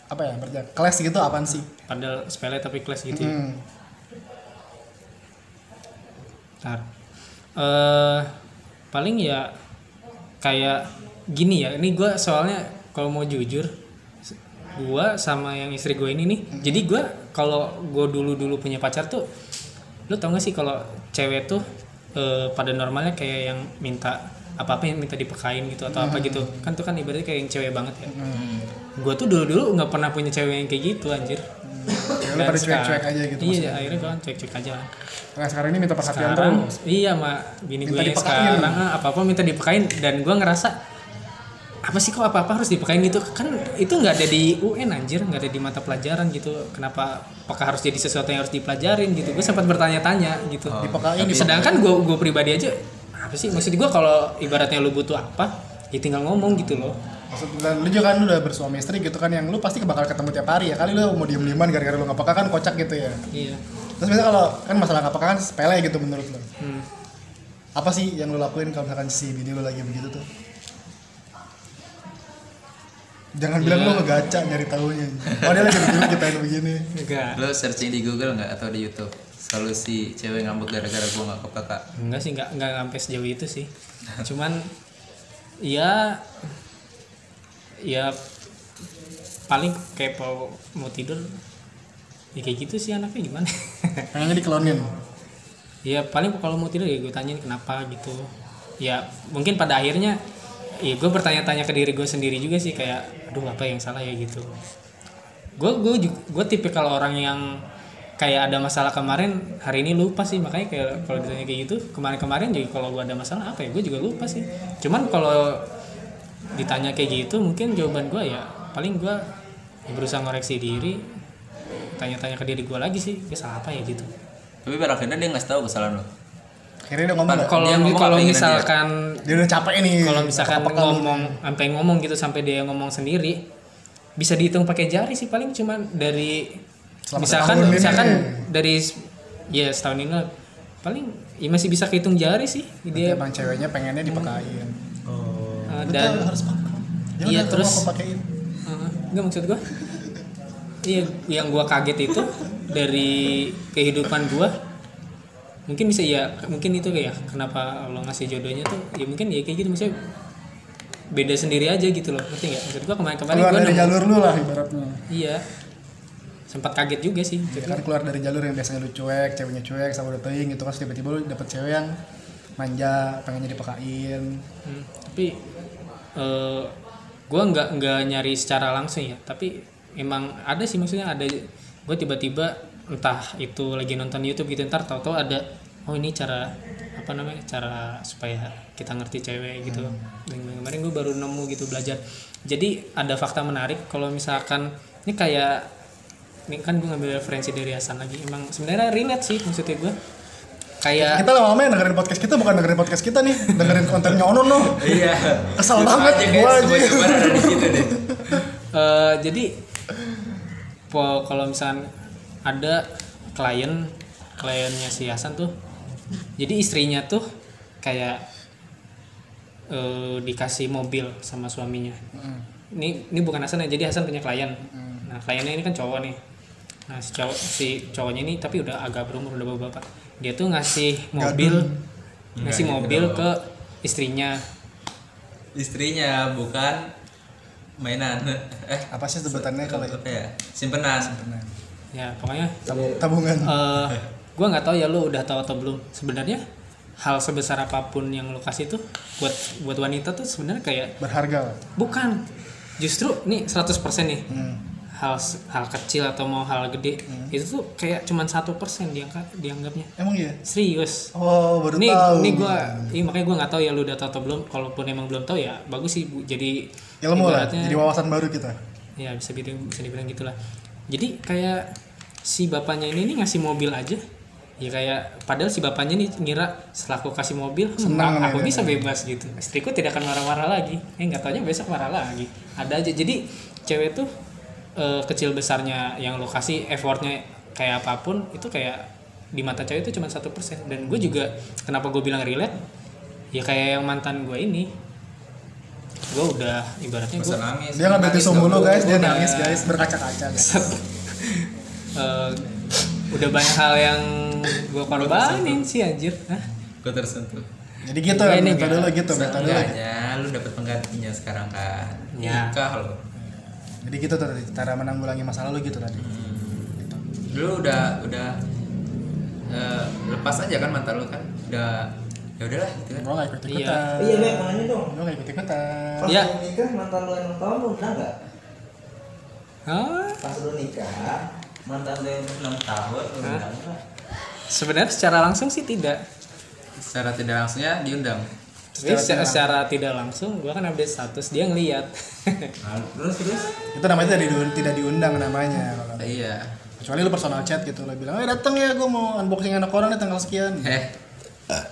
apa ya berarti kelas gitu apaan sih padahal sepele tapi kelas gitu hmm. Ntar. Eh, paling ya kayak gini ya. Ini gue soalnya kalau mau jujur, gue sama yang istri gue ini nih. Jadi gue kalau gue dulu dulu punya pacar tuh, lu tau gak sih kalau cewek tuh eh, pada normalnya kayak yang minta apa apa yang minta dipekain gitu atau apa gitu. Kan tuh kan ibaratnya kayak yang cewek banget ya. Gue tuh dulu dulu nggak pernah punya cewek yang kayak gitu anjir. Dan pada cuek-cuek aja gitu iya maksudnya. akhirnya gue cuek-cuek aja lah. Nah sekarang ini minta perhatian sekarang terus. iya mak bini gue yang sekarang. Apa apa minta dipekain dan gue ngerasa apa sih kok apa apa harus dipekain gitu? Kan itu nggak ada di UN anjir. Nggak ada di mata pelajaran gitu. Kenapa apakah harus jadi sesuatu yang harus dipelajarin gitu? Gue sempat bertanya-tanya gitu. Oh, Dipekain, tapi- sedangkan gue gue pribadi aja apa sih? Maksud gue kalau ibaratnya lu butuh apa ya tinggal ngomong gitu loh. Maksud dan lu juga kan udah bersuami istri gitu kan yang lu pasti bakal ketemu tiap hari ya. Kali lu mau diem dieman gara-gara lu nggak peka kan kocak gitu ya. Iya. Terus biasanya kalau kan masalah nggak peka kan sepele gitu menurut lu. Hmm. apa sih yang lu lakuin kalau misalkan si bini lu lagi begitu tuh jangan bilang Iya. lu ngegaca nyari tahunya oh dia lagi begini kita begini. Enggak. Lu searching di Google nggak atau di YouTube? Solusi cewek ngambek gara-gara gua nggak kepeka. Enggak sih enggak enggak sampai sejauh itu sih. Cuman ya ya paling kayak mau mau tidur ya kayak gitu sih anaknya gimana? Pengennya dikelonin. Ya paling kalau mau tidur ya gue tanyain kenapa gitu. Ya mungkin pada akhirnya ya gue bertanya-tanya ke diri gue sendiri juga sih kayak aduh apa yang salah ya? Gitu. Gue gue gue tipikal orang yang kayak ada masalah kemarin hari ini lupa sih. Makanya kayak kalau ditanya kayak gitu kemarin-kemarin jadi kalau gue ada masalah apa ya? Gue juga lupa sih. Cuman kalau ditanya kayak gitu mungkin jawaban gue ya paling gue ya berusaha ngoreksi diri tanya-tanya ke diri gue lagi sih gue salah apa ya? Gitu. Tapi pada akhirnya dia nggak tahu kesalahan lo. Akhirnya dia ngomong nggak? kalau Dia ngomong kalau apa? misalkan dia udah capek nih kalau misalkan Apa-apa lu? ngomong sampai ngomong gitu sampai dia ngomong sendiri bisa dihitung pakai jari sih paling cuman dari Selama misalkan setahun ini. misalkan dari ya setahun ini lah, paling ya masih bisa kehitung jari sih dia dia. emang ceweknya pengennya dipakain uh, betul dan harus pakai. Ya Iya, terus- pakein. Uh, enggak maksud gua. Iya yang gua kaget itu dari kehidupan gua mungkin bisa ya mungkin itu kayak kenapa Allah ngasih jodohnya tuh ya mungkin ya kayak gitu maksudnya beda sendiri aja gitu loh ngerti nggak? Maksud gua kemarin-kemarin keluar gua dari nemu- jalur lu lah ibaratnya. Iya. Sempat kaget juga sih. Ya kan keluar dari jalur yang biasanya lu cuek ceweknya cuek sama udah teing gitu kan tiba-tiba lu dapet cewek yang manja pengennya dipakain Hmm, tapi eh gue nggak nggak nyari secara langsung ya tapi emang ada sih maksudnya ada. Gue tiba-tiba entah itu lagi nonton YouTube gitu ntar tahu-tahu ada oh ini cara apa namanya cara supaya kita ngerti cewek gitu dan kemarin gue baru nemu gitu belajar jadi ada fakta menarik kalau misalkan ini kayak ini kan gue ngambil referensi dari Hasan lagi emang sebenarnya relate sih maksudnya gue kayak kita lama-lama yang dengerin podcast kita bukan dengerin podcast kita nih dengerin kontennya Onon no Iya. Kesel banget aja, gua guys, aja. semua cuma ada di situ deh. Eh, jadi po kalau misalkan ada klien kliennya si Hasan tuh. Jadi istrinya tuh kayak eh, dikasih mobil sama suaminya. Ini ini bukan Hasan ya jadi Hasan punya klien. Nah kliennya ini kan cowok nih. Nah si cowok si cowoknya ini tapi udah agak berumur udah bapak dia tuh ngasih mobil ngasih Enggak, mobil ke istrinya. Istrinya bukan mainan. Eh, apa sih sebutannya kalau apa ya? Simpenan. Ya pokoknya tab- tabungan. Eh gue nggak tahu ya lu udah tahu atau belum. Sebenarnya hal sebesar apa pun yang lu kasih tuh buat buat wanita tuh sebenarnya kayak berharga. Bukan. Justru nih 100% nih. Hmm. hal hal kecil atau mau hal gede itu tuh kayak cuman satu persen diangkat dianggapnya. Emang iya? Serius. Oh baru nih tahu. nih gue ini makanya gue nggak tahu ya lu udah tahu atau belum. Kalaupun emang belum tahu ya bagus sih Bu. jadi ilmu lah. jadi wawasan baru kita. Ya bisa dibilang bisa dibilang gitulah. Jadi kayak si bapaknya ini nih ngasih mobil aja. Ya kayak padahal si bapaknya nih ngira setelah aku kasih mobil Senang aku ya, bisa bebas gitu. Istriku tidak akan marah-marah lagi. Eh nggak taunya besok marah lagi. Ada aja. Jadi cewek tuh eh, kecil besarnya yang lokasi effortnya kayak apa pun itu kayak di mata cewek itu cuma satu persen. Dan gue juga kenapa gue bilang relate? Ya kayak yang mantan gue ini. Gue udah ibaratnya gue dia nggak mulu boleh. guys. Dia Udah. nangis guys. Berkaca-kaca guys Eh, udah banyak hal yang gue korbanin sih anjir Hah? Gue tersentuh. jadi gitu Iya, ini metode enggak. lu gitu metode lu Seenggaknya lu dapet penggantinya sekarang kan. Ya. Nikah lo. jadi gitu tadi cara menanggulangi masalah lu gitu tadi Gitu. Lu udah udah eh, lepas aja kan mantan lu kan. Udah ya udahlah gitu kan. gua gak ikut Iya. ikutan Iya, Bek, makanya dong. gua gak ikut ikutan Pas Iya. lu nikah, mantan lu yang pertama lu udah enggak? Hah? Pas lu nikah, mantan lu yang 6 tahun Hah? enggak? sebenarnya secara langsung sih tidak Secara tidak langsungnya diundang. tapi secara, secara tidak langsung gue kan update status dia ngeliat Nah, terus terus. itu namanya tidak diundang, tidak diundang namanya kalau Iya. kecuali lu personal chat gitu lo bilang eh datang ya gua mau unboxing anak orang nih tanggal sekian Eh,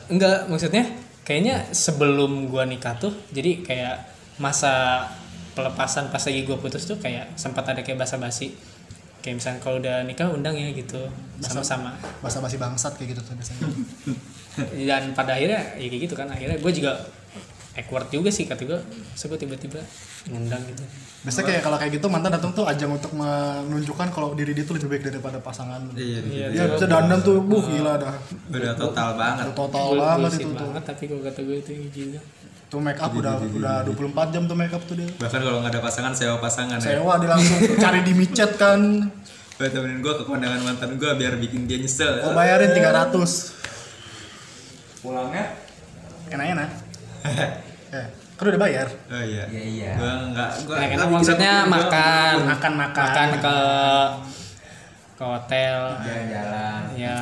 enggak maksudnya kayaknya sebelum gue nikah tuh jadi kayak masa pelepasan pas lagi gue putus tuh kayak sempat ada kayak basa-basi kayak misalnya kalau udah nikah undang ya gitu sama-sama. bahasa basi bangsat kayak gitu tuh biasanya. Dan pada akhirnya ya kayak gitu kan akhirnya gue juga awkward juga sih kata gue so gue tiba-tiba ngundang gitu. Biasanya kayak kalau kayak gitu mantan datang tuh ajang untuk menunjukkan kalau diri dia tuh lebih baik daripada pasangan. Iya, Iya, ya bisa dandan tuh buh gila dah. Udah total banget. total banget itu tuh. banget tapi kalau kata gue itu gitu Tuh make up udah udah 24 jam tuh make up tuh dia. bahkan kalau nggak ada pasangan sewa pasangan ya Sewa dia langsung cari di micet kan. Gue temenin gue ke kondangan mantan gue biar bikin dia nyesel Oh bayarin 300. Pulangnya Enak-enak. Eh, kan udah bayar. oh iya Iya, iya. gue nggak gue Nah, kan maksudnya makan Makan makan. makan ke ke hotel jalan-jalan, Ya.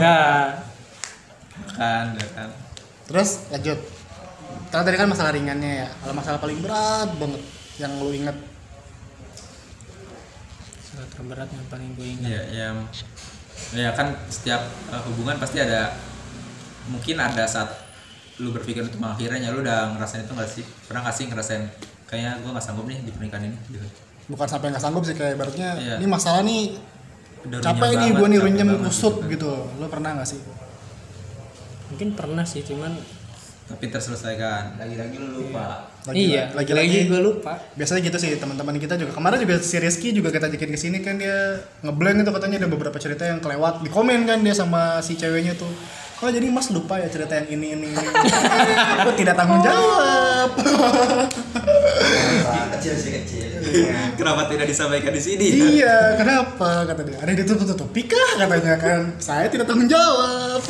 ya makan ya kan Terus lanjut. Karena tadi kan masalah ringannya ya. Kalau masalah paling berat banget yang lu inget Salah terberat yang paling gue ingat. Iya, ya, ya kan setiap uh, hubungan pasti ada mungkin ada saat lu berpikir untuk mengakhirnya lu udah ngerasain itu nggak sih? Pernah nggak sih ngerasain kayaknya gue nggak sanggup nih di pernikahan ini gitu. Bukan sampai nggak sanggup sih kayak ibaratnya Iya. ini masalah nih Udah capek nih gue nih runyam kusut gitu kan. gitu. Lo pernah nggak sih? Mungkin pernah sih cuman tapi terselesaikan. Lagi-lagi lu lupa. iya lagi lagi, lagi gue lupa. Biasanya gitu sih teman-teman kita juga. Kemarin juga si Rizky juga kita ajakin ke sini kan dia ngeblank itu katanya. Ada beberapa cerita yang kelewat di komen kan dia sama si ceweknya tuh. Oh jadi mas lupa ya cerita yang ini ini, aku tidak tanggung jawab. Kecil sih kecil. Kenapa tidak disampaikan di sini? Iya kenapa? Kata dia. Ada ditutup-tutupi kah? Katanya kan. Saya tidak tanggung jawab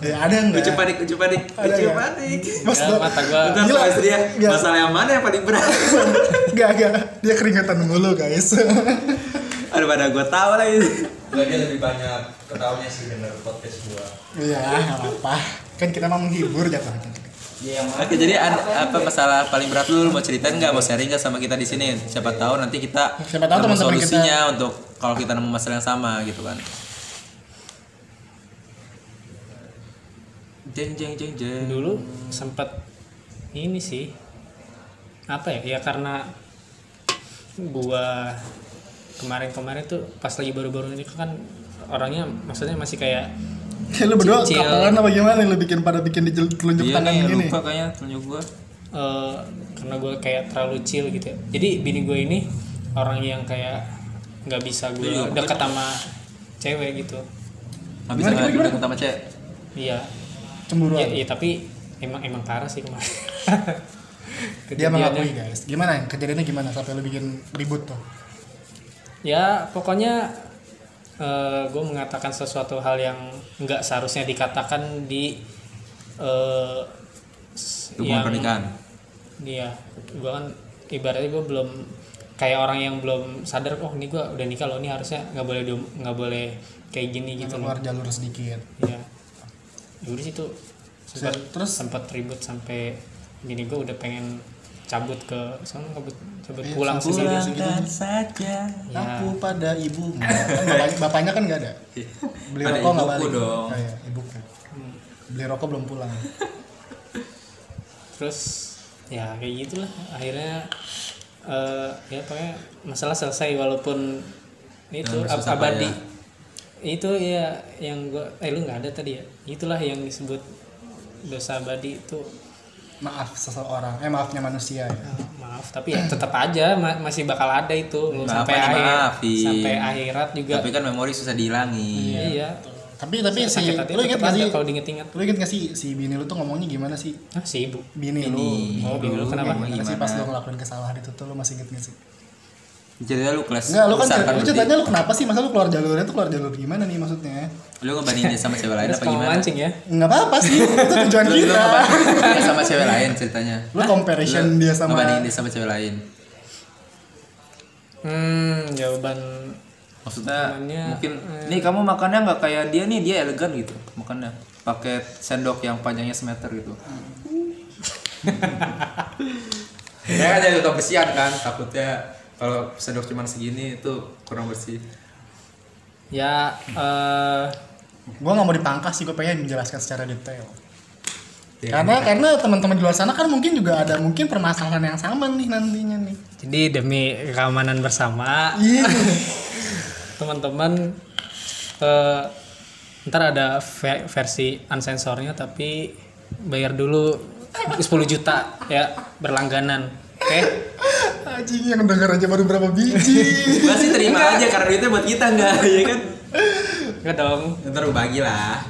ya ada nggak ucup panik ucup panik Ada nggak? panik mas ya, mata gue Bentar Gila. istri ya Gila. masalah yang mana yang paling berat Gak, gak. Dia keringetan mulu guys. ada pada gue tahu lah ini Gua dia lebih banyak ketawanya sih denger podcast gua Iya, gak apa-apa. Kan kita mau menghibur jatuhnya. Iya? Oke, jadi ada apa masalah paling berat lu, lu mau ceritain nggak, mau sharing nggak sama kita di sini? Siapa tahu nanti kita Siapa tahu teman-teman kita- solusinya untuk kalau kita nemu masalah yang sama gitu kan. Jeng jeng jeng jeng. dulu sempet ini sih apa ya ya karena gua kemarin-kemarin tuh pas lagi baru-baru ini kan orangnya maksudnya masih kayak Kayak lu berdua kapalan apa gimana lu bikin pada bikin di telunjuk Iya tangan nih, gini. lupa kayaknya tunjuk gua. eh, karena gue kayak terlalu chill gitu ya. jadi bini gue ini orang yang kayak nggak bisa gue Iya, deket sama cewek gitu Nggak bisa Gimana, gimana, nggak sama cewek. iya Cemburuan. ya, iya tapi emang emang parah sih kemarin Dia mengakui guys. Gimana? Kejadiannya gimana sampai lu bikin ribut tuh? ya pokoknya gue mengatakan sesuatu hal yang nggak seharusnya dikatakan di eh, s- Hubungan pernikahan. dia gue kan ibaratnya gue belum kayak orang yang belum sadar oh ini gue udah nikah loh ini harusnya nggak boleh nggak boleh kayak gini gitu loh Keluar jalur sedikit. ya jadi situ sempat Terus? sempat ribut sampai gini gue udah pengen cabut ke sana cabut cabut Iya, pulang pulang. gitu. Saja. Ya. Aku pada ibu. Kan bapaknya, bapaknya kan nggak ada. Beli Ada rokok nggak balik. dong. Oh, iya, ibuku. Beli rokok belum pulang. terus ya kayak gitulah akhirnya eh ya pokoknya masalah selesai walaupun itu abadi. Itu ya yang gua eh lu nggak ada tadi ya itulah yang disebut dosa abadi itu Maaf seseorang. Eh maafnya manusia ya. eh, maaf tapi ya tetap aja ma- masih bakal ada itu lu Nggak sampai akhir dimaafin. sampai akhirat juga Tapi kan memori susah dihilangin. iya Tapi tapi si lu inget gak sih? kalau diinget-inget Lu inget gak sih si bini lu tuh ngomongnya gimana sih? ah si ibu Bini, Bini. lu. Oh, bini lu kenapa? Gimana, sih Gimana? pas lu ngelakuin kesalahan itu tuh lu masih inget gak sih? Cerita lu kelas Enggak, lu kan besar cer- lu ceritanya lu kenapa sih? Masa lu keluar jalurnya tuh keluar jalur gimana nih maksudnya? Lu ngebandingin sama cewek lain apa gimana? mancing ya Enggak apa-apa sih, itu tujuan Lu, lu kita. ngebandingin dia sama cewek lain ceritanya. Lu comparison Lu dia sama ngebandingin dia sama cewek lain. hmm jawaban Maksudnya Jawabannya, mungkin nih kamu makannya nggak kayak dia nih dia elegan gitu makannya pakai sendok yang panjangnya semeter gitu. ya kan jadi kebersihan kan takutnya kalau sendok cuma segini itu kurang bersih. ya eh gua nggak mau dipangkas sih, gua pengen menjelaskan secara detail. Ya, Karena karena teman-teman di luar sana kan mungkin juga ada mungkin permasalahan yang sama nih nantinya nih. jadi demi keamanan bersama Iya. teman-teman eh ntar ada ve- versi unsensornya tapi bayar dulu 10 juta ya berlangganan oke Anjing yang denger aja baru berapa biji. Gua sih terima aja karena duitnya buat kita enggak ya kan. enggak dong Ntar lu bagi lah.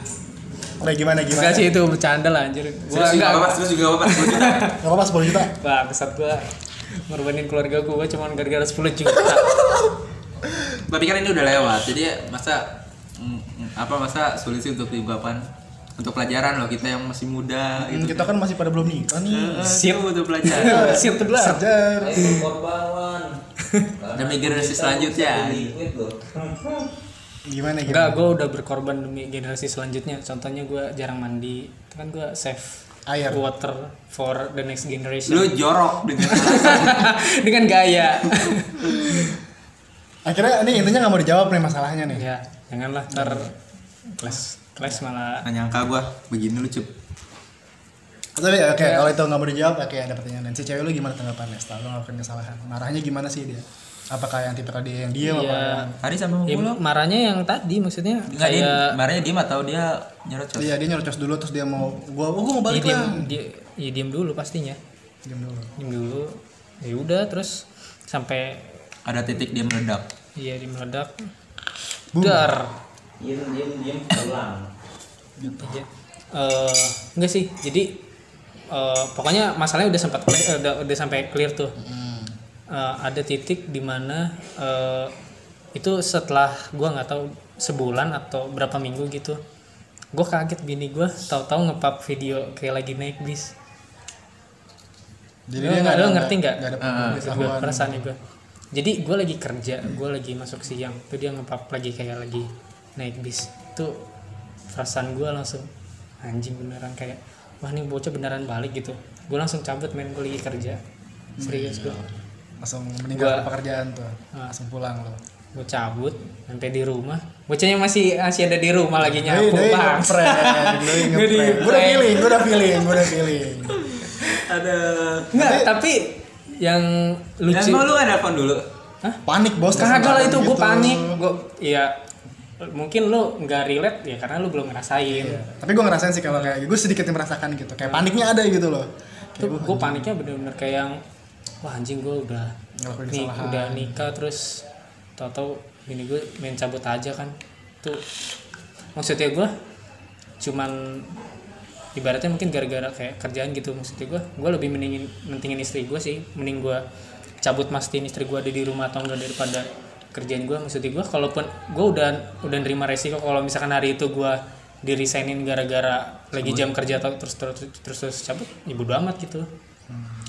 Kayak gimana gimana? Enggak sih itu bercanda lah anjir. Gua Serius enggak. apa-apa, serius juga apa-apa. 10 juta. Gak apa-apa 10 juta. Bangsat gua ngorbanin keluarga gua cuman gara-gara 10 juta. Tapi kan ini udah lewat, jadi masa mm, mm, apa masa sulit sih untuk diungkapkan untuk pelajaran loh kita yang masih muda Hmm, gitu. kita kan masih pada belum nikah nih. Siap untuk pelajaran. Siap. Sajar. Ayo korban. Demi generasi selanjutnya. Gimana gitu? Enggak, gue udah berkorban demi generasi selanjutnya. Contohnya gue jarang mandi. Itu kan gue save Air. water for the next generation. Lu jorok dengan. Dengan gaya. Akhirnya ini intinya nggak mau dijawab nih masalahnya nih. ya, janganlah ter kelas kelas malah Nggak nyangka gua begini lucu. Tapi oke kalau itu nggak mau dijawab, oke ada pertanyaan. Si cewek lu gimana tanggapannya setelah lu ngelakuin kesalahan? Marahnya gimana sih dia? Apakah yang tipe dia yang diam apa Iya. yang Hari sama Ya, mulu. marahnya yang tadi maksudnya Enggak dia kayak marahnya diem atau dia nyerocos? Iya dia nyerocos dulu terus dia mau gua oh, gua mau balik diem, lah. dia, ya diem dulu pastinya Diam dulu. diem dulu ya udah terus sampai Ada titik dia meledak. iya dia meledak Boom. dar Diem diem diem pulang. Eh, enggak sih. Jadi eh, pokoknya masalahnya udah sempat clear- eh, udah udah sampai clear tuh. Eh, ada titik di mana eh, itu setelah gua nggak tahu sebulan atau berapa minggu gitu gue kaget bini gue tahu-tahu ngepap video kayak lagi naik bis. Jadi Lo- dia nggak lo ada ngerti nggak? Ada Ah, Gue gue jadi gue lagi kerja gue lagi masuk siang tuh dia ngepap lagi kayak lagi naik bis. Itu perasaan gue langsung anjing beneran kayak wah ini bocah beneran balik gitu gue langsung cabut main gue lagi kerja serius gue langsung meninggal Gua- pekerjaan tuh. Ah. Langsung pulang lo. gue cabut sampai di rumah bocahnya masih masih ada di rumah lagi nyapu bang. Gue udah feeling, gue udah feeling, gue udah feeling. Ada. nggak tapi yang Dan lucu mau lu nelfon dulu? Panik bos. kagak lah itu gue gitu. panik gue ya mungkin lu nggak relate ya karena lu belum ngerasain Iya. Tapi gue ngerasain sih kalau kayak gue sedikit merasakan gitu. Kayak paniknya ada gitu loh. itu gue paniknya bener-bener kayak yang wah anjing gue udah nih udah nikah terus tau-tau ini gue main cabut aja kan tuh maksudnya gue cuman ibaratnya mungkin gara-gara kayak kerjaan gitu maksudnya gue gue lebih mendingin mentingin istri gue sih mending gue cabut mastiin istri gue ada di rumah atau enggak daripada kerjaan gue maksudnya gue kalaupun gue udah udah nerima resiko kalau misalkan hari itu gue dirisainin gara-gara lagi jam kerja atau terus terus terus, terus cabut ya bodo amat gitu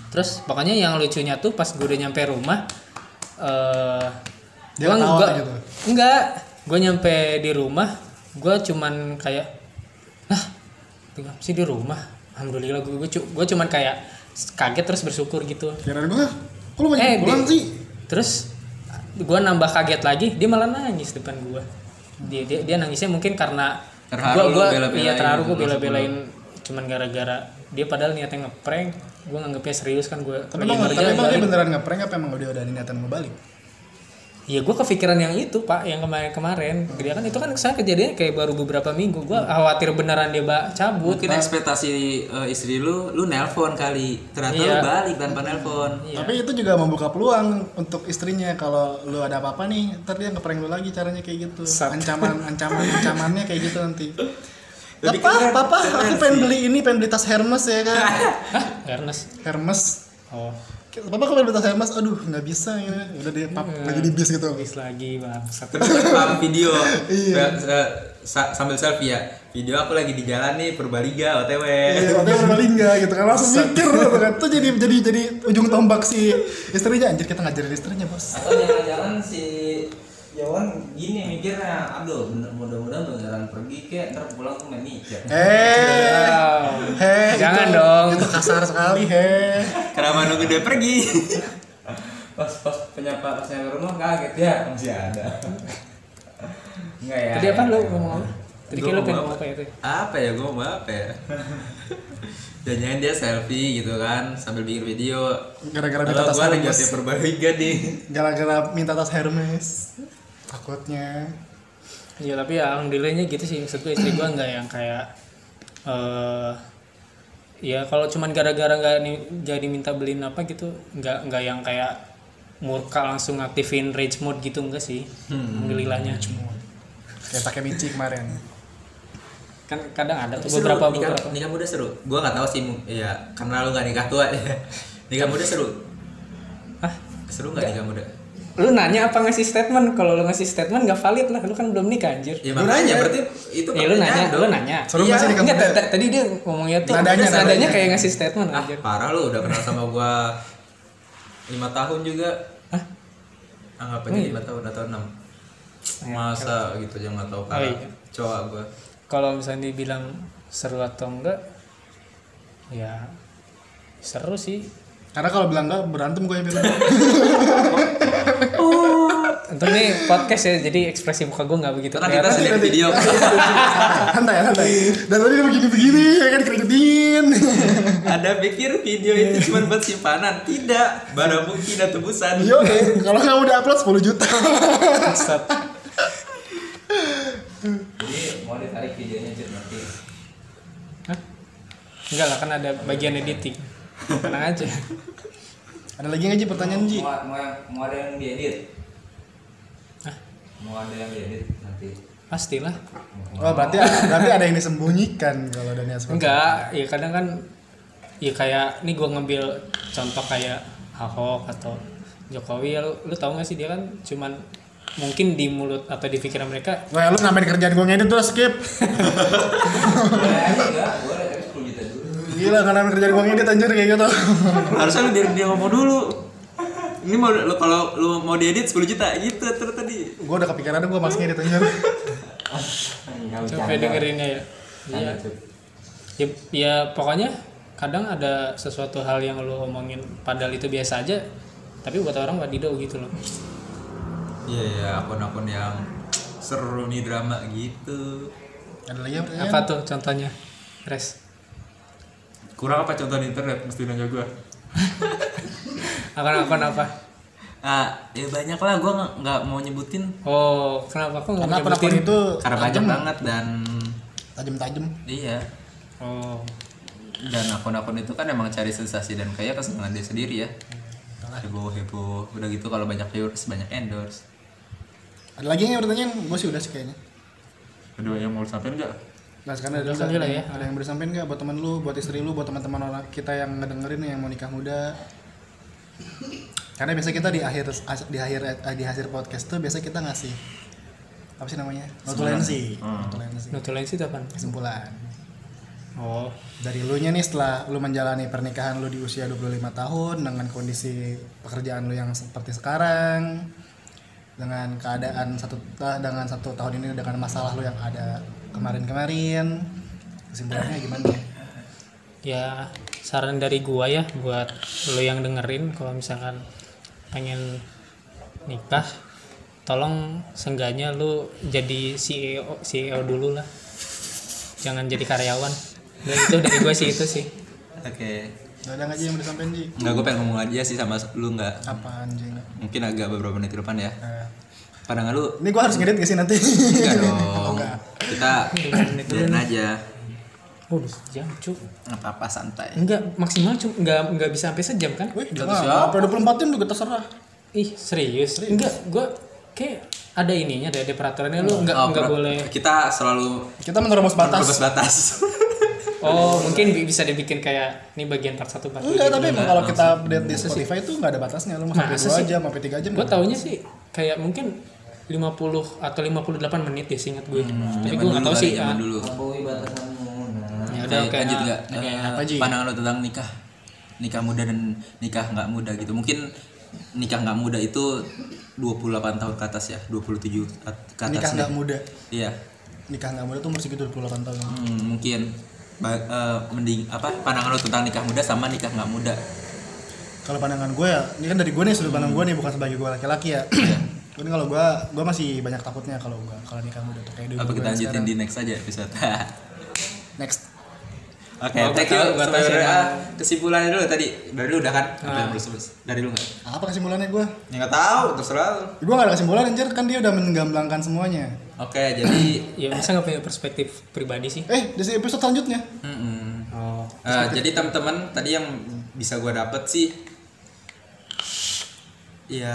terus pokoknya yang lucunya tuh pas gue udah nyampe rumah eh Dia gua ketawa nggak- gitu? enggak gue nyampe di rumah gue cuman kayak nah tinggal sih di rumah alhamdulillah gue gue, cu- gue cuman kayak kaget terus bersyukur gitu Kirain gue, kok lu banyak Eh, pulang di- sih? terus gue nambah kaget lagi dia malah nangis depan gue dia dia, dia nangisnya mungkin karena gua bela-belain iya terharu gue gitu, bela-belain cuman gara-gara dia padahal niatnya ngeprank gue nganggepnya serius kan gue Tapi emang, tapi emang dia beneran ngeprank apa emang dia udah ada niatan mau balik? Iya gue kepikiran yang itu pak yang kemarin-kemarin dia kan itu kan saya kejadiannya kayak baru beberapa minggu gue khawatir beneran dia bak cabut Mungkin ekspektasi eh, istri lu, lu nelpon kali. Ternyata Iya. lu balik tanpa nelpon. Iya. Tapi itu juga membuka peluang untuk istrinya kalau lu ada apa-apa nih, ntar dia ngeprank lu lagi caranya kayak gitu. Sat. Ancaman, ancaman, ancamannya kayak gitu nanti. Papa, keren, papa, keren aku pengen beli ini, pengen beli tas Hermes ya kan. Hah Ernest Hermes. oh Papa beli tas Hermes, aduh nggak bisa ya. Udah dia pap, lagi di bis gitu. habis lagi Terus rekam video Iya. sa- sambil selfie ya. Video aku lagi di jalan nih Purbalingga OTW. Iya, katanya Purbalingga gitu kan langsung mikir gitu kan. Tuh jadi jadi jadi ujung tombak si istrinya anjir kita ngajarin istrinya, Bos. Atau jangan-jangan si Yawan gini mikirnya, aduh bener mudah-mudahan beneran pergi kek, ntar pulang ke main nikah. Eh, Wow. heh, Jangan itu- dong. Itu kasar sekali, heh. Kenapa nunggu dia pergi? Pas pas penyapa pas nyampe rumah kaget ya masih ada. Enggak ya. tadi apa lu ngomong apa tadi lu ngomong pengen apa? ngomong apa ya tuh Apa ya gue mau apa ya? Jangan dia selfie gitu kan sambil bikin video. Gara-gara minta tas gua lagi Hermes. Nih. Gara-gara minta tas Hermes. Takutnya. Iya tapi ya alhamdulillahnya gitu sih maksud gue istri gue nggak yang kayak eh ya kalau cuman gara-gara nggak ni- jadi minta beliin apa gitu nggak nggak yang kayak murka langsung aktifin rage mode gitu enggak sih alhamdulillahnya Kayak pakai Michi kemarin. kan kadang ada tuh beberapa nikah, beberapa nikah muda seru. Gua nggak tahu sih, ya karena lu nggak nikah tua. nikah muda seru. Hah? Seru nggak nikah muda? Lu nanya apa ngasih statement kalau lu ngasih statement gak valid lah lu kan belum nikah anjir Ya Lu nanya. berarti itu Eh, lu nanya, pertanyaan lu dong. nanya. Seru nggak sih nikah Enggak, muda? t- t- tadi dia ngomongnya tuh Nadanya, nadanya, nadanya. kayak ngasih statement Ah, anjir. parah lu udah kenal sama gua lima tahun juga. Hah? Anggap aja lima tahun atau enam. Masa gitu aja nggak tahu Oh, parah. iya. Cowok gua. Kalau misalnya dibilang seru atau enggak, ya seru sih. Karena kalau bilang enggak berantem gue yang bilang. Untuk nih podcast ya, jadi ekspresi muka gue nggak begitu Karena kita sendiri video. santai santai. Dan tadi dia begini-begini ya kan keringet dingin. Ada pikir video itu cuma buat simpanan? Tidak. Barang bukti dan tebusan. Yo, kalau nggak udah upload 10 juta. Jadi mau ditarik videonya Jut nanti. Hah? Enggak lah kan ada bagian editing. Tenang aja. Ada lagi nggak Ji pertanyaan Ji? Mau, mau, ada yang diedit? Hah? Mau ada yang diedit nanti? Pastilah. Oh berarti berarti ada yang disembunyikan kalau Daniel seperti Enggak, ya kadang kan ya kayak nih gue ngambil contoh kayak Ahok atau Jokowi ya lu, lu tau gak sih dia kan cuman mungkin di mulut atau di pikiran mereka Wah lu nambahin kerjaan gue ngedit terus skip aja enggak? Boleh tapi 10 juta dulu. Gila nambahin kerjaan gue ngedit anjir kayak gitu. Harusnya lu biarin dia ngomong dulu. Ini mau lu kalau lu mau diedit 10 juta gitu terus tadi. Gue udah kepikiran gue mas ngedit anjir. Sampai dengerinnya ya. Iya. Ya, ya pokoknya kadang ada sesuatu hal yang lu omongin padahal itu biasa aja tapi buat orang wadidaw gitu loh. Iya ya akun-akun yang seru nih drama gitu. Ada lagi pertanyaan? apa tuh contohnya? Res Kurang apa contoh di internet? Mesti nanya gua. akun-akun apa Ah, ya banyak lah gua nggak- mau nyebutin. Oh kenapa? Kok nggak Karena mau akun-akun nyebutin? itu karena banyak banget dan tajam-tajam. Iya. Oh. Dan akun-akun itu kan emang cari sensasi dan kayak kesenangan dia sendiri ya. Heboh heboh udah gitu kalau banyak viewers banyak endorse. Ada lagi yang pertanyaan? Gue sih udah sih kayaknya. Kedua yang mau sampein nggak Nah sekarang ada, lah ya. ada yang bersampaikan nggak buat teman lu, buat istri lu, buat teman-teman orang kita yang ngedengerin yang mau nikah muda. Karena biasa kita di akhir di akhir eh, di akhir podcast tuh biasa kita ngasih apa sih namanya? Notulensi. Notulensi. notulensi itu apa Kesimpulan. oh Dari lu nya nih setelah lu menjalani pernikahan lu di usia 25 tahun dengan kondisi pekerjaan lu yang seperti sekarang dengan keadaan satu eh, dengan satu tahun ini dengan masalah lu yang ada kemarin-kemarin kesimpulannya gimana ya? ya saran dari gua ya buat lo yang dengerin kalau misalkan pengen nikah tolong seenggaknya lu jadi CEO CEO dulu lah jangan jadi karyawan dan itu dari gua sih itu sih oke Gak ada nggak Ji yang mau disampaikan Ji? nggak gue pengen ngomong aja sih sama lu nggak Apa anjing? mungkin agak beberapa menit ke depan ya Nah, pandangan lu ini gua harus ngedit gak sih nanti? enggak dong Enggak. Kita biarin aja oh udah sejam cu nggak apa-apa santai enggak maksimal cu nggak nggak bisa sampai sejam kan Wih, Satu mah siapa? sampai 24 jam juga terserah. ih serius, enggak gua kayak ada ininya ada, ada peraturannya lu nggak Oh, nggak per- boleh kita selalu Kita menerobos batas. menerobos batas oh mungkin bi- bisa dibikin kayak ini bagian part satu part Enggak, dua tapi gitu. emang kalau kita update di Spotify itu nggak ada batasnya. Lu mau sampai Masa 2 sih? jam, sampai 3 jam. gue taunya sih kayak mungkin 50 atau 58 menit ya seingat gue tapi Zaman gue nggak tahu sih zaman ah. dulu batasanmu. Nah. ya Oke, udah oke lanjut ah, nggak oke. Eh, apa, Ji? pandangan lo tentang nikah nikah muda dan nikah nggak muda gitu mungkin nikah nggak muda itu 28 tahun ke atas ya 27 at- ke atas Nikah nggak muda. iya Nikah nggak muda tuh umur segitu 28 tahun. Hmm, mungkin Ba- eh, mending apa pandangan lo tentang nikah muda sama nikah nggak muda Kalau pandangan gue ya, ini kan dari gue nih sudut pandang gue nih bukan sebagai gue laki-laki ya. Ini kalau gue, gue masih banyak takutnya kalau gue kalau nikah muda tuh kayak dulu. apa kita lanjutin sekarang. di next aja episode next. Oke, Oh, thank gua you. gua sih, ah, kesimpulannya dulu tadi. Dari lu udah kan? Ah. yang belum sebut? Dari lu nggak? Apa kesimpulannya gue? Ya nggak tahu, terserah lu. Gue gak ada kesimpulan anjir, kan dia udah menggamblangkan semuanya. Oke, jadi ya masa nggak punya perspektif pribadi sih Eh, di episode selanjutnya. Mm-mm. oh Eh, jadi teman-teman tadi yang bisa gua dapet sih ya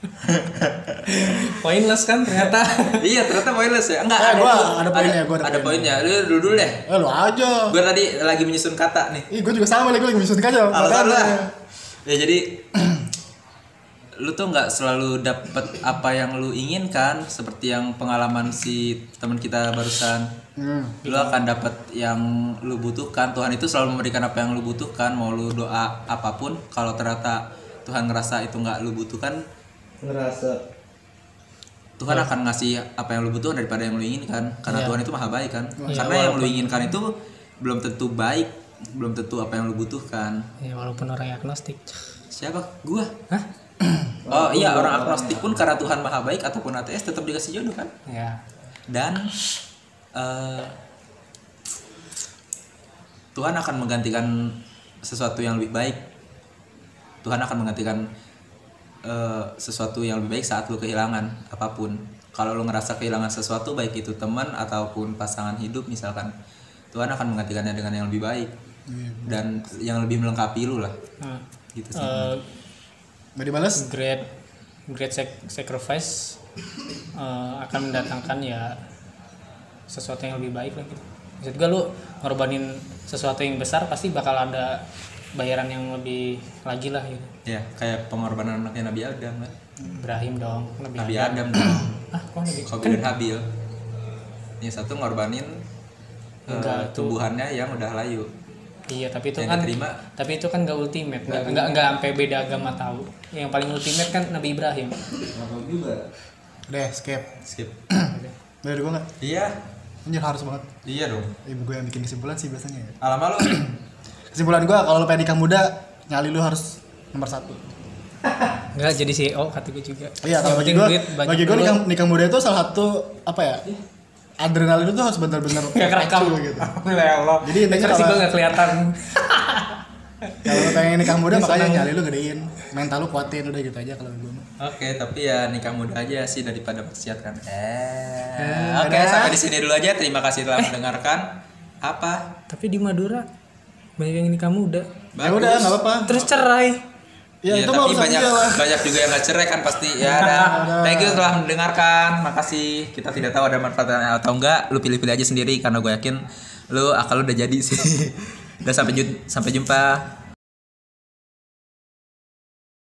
Pointless kan ternyata. iya ternyata pointless ya. Enggak Eh, gua tuh, ada poinnya, gua ada ada poinnya. lu dulu dulu deh. Eh lu aja. gue tadi lagi menyusun kata nih. Ih, gue juga sama lagi, gue lagi menyusun aja. alasan lah. Ya jadi lu tuh nggak selalu dapet apa yang lu inginkan seperti yang pengalaman si teman kita barusan. Hmm. lu akan dapat yang lu butuhkan. Tuhan itu selalu memberikan apa yang lu butuhkan. Mau lu doa apa pun kalau ternyata Tuhan ngerasa itu nggak lu butuhkan ngerasa Tuhan akan ngasih apa yang lu butuhkan daripada yang lu inginkan karena Iya. Tuhan itu maha baik kan Iya, karena yang lu inginkan itu belum tentu baik belum tentu apa yang lu butuhkan ya walaupun orang agnostik. siapa gua Hah? oh iya orang agnostik pun karena Tuhan maha baik ataupun ateis tetap dikasih jodoh kan Ya. dan eh, Tuhan akan menggantikan sesuatu yang lebih baik Tuhan akan menggantikan eh, sesuatu yang lebih baik saat lu kehilangan apa pun kalau lu ngerasa kehilangan sesuatu baik itu teman ataupun pasangan hidup misalkan Tuhan akan menggantikannya dengan yang lebih baik dan yang lebih melengkapi lu lah Nah, gitu sih eh, Nggak dibales? great great sac- sacrifice eh, akan mendatangkan ya sesuatu yang lebih baik lah gitu. Maksud gue lu ngorbanin sesuatu yang besar pasti bakal ada bayaran yang lebih lagi lah gitu. ya kayak pengorbanan anaknya Nabi Adam kan Ibrahim dong, Nabi Nabi Adam. Adam dong Ah, kok Nabi? Qabil dan Habil yang satu ngorbanin eh, Enggak, tuh. tumbuhannya yang udah layu Iya, tapi itu Yang kan diterima. tapi itu kan gak ultimate, nggak nggak nggak sampai beda agama tahu. Yang paling ultimate kan Nabi Ibrahim. juga Deh, skip. skip Dari gue nggak? iya Anjir harus banget. iya dong Ibu gue yang bikin kesimpulan sih biasanya ya. alamat lu Kesimpulan gue kalau lu pengen nikah muda, nyali lu harus nomor satu. Enggak jadi CEO kata gue juga. Iya, kalau bagi penting gue, bagi gue nikah, nikah muda itu salah satu apa ya? Adrenalin itu harus benar-benar Kayak kerekam. gitu. Allah Jadi intinya kalau, gue gak kelihatan. kalau lu pengen nikah muda makanya nyali lu gedein, mental lu kuatin udah gitu aja kalau gue. Oke, tapi ya nikah muda aja sih daripada maksiat kan. Eh, Eh, oke sampai di sini dulu aja. Terima kasih telah mendengarkan. Apa? Tapi di Madura banyak yang nikah muda. Ya udah nggak apa-apa. Terus cerai. Ya, Ya, itu tapi banyak lah. banyak juga yang gak cerai kan pasti. Ya dah. Thank you telah mendengarkan. Makasih. Kita tidak tahu ada manfaatnya atau enggak. Lu pilih-pilih aja sendiri karena gue yakin lu akal lu udah jadi sih. udah sampai jumpa.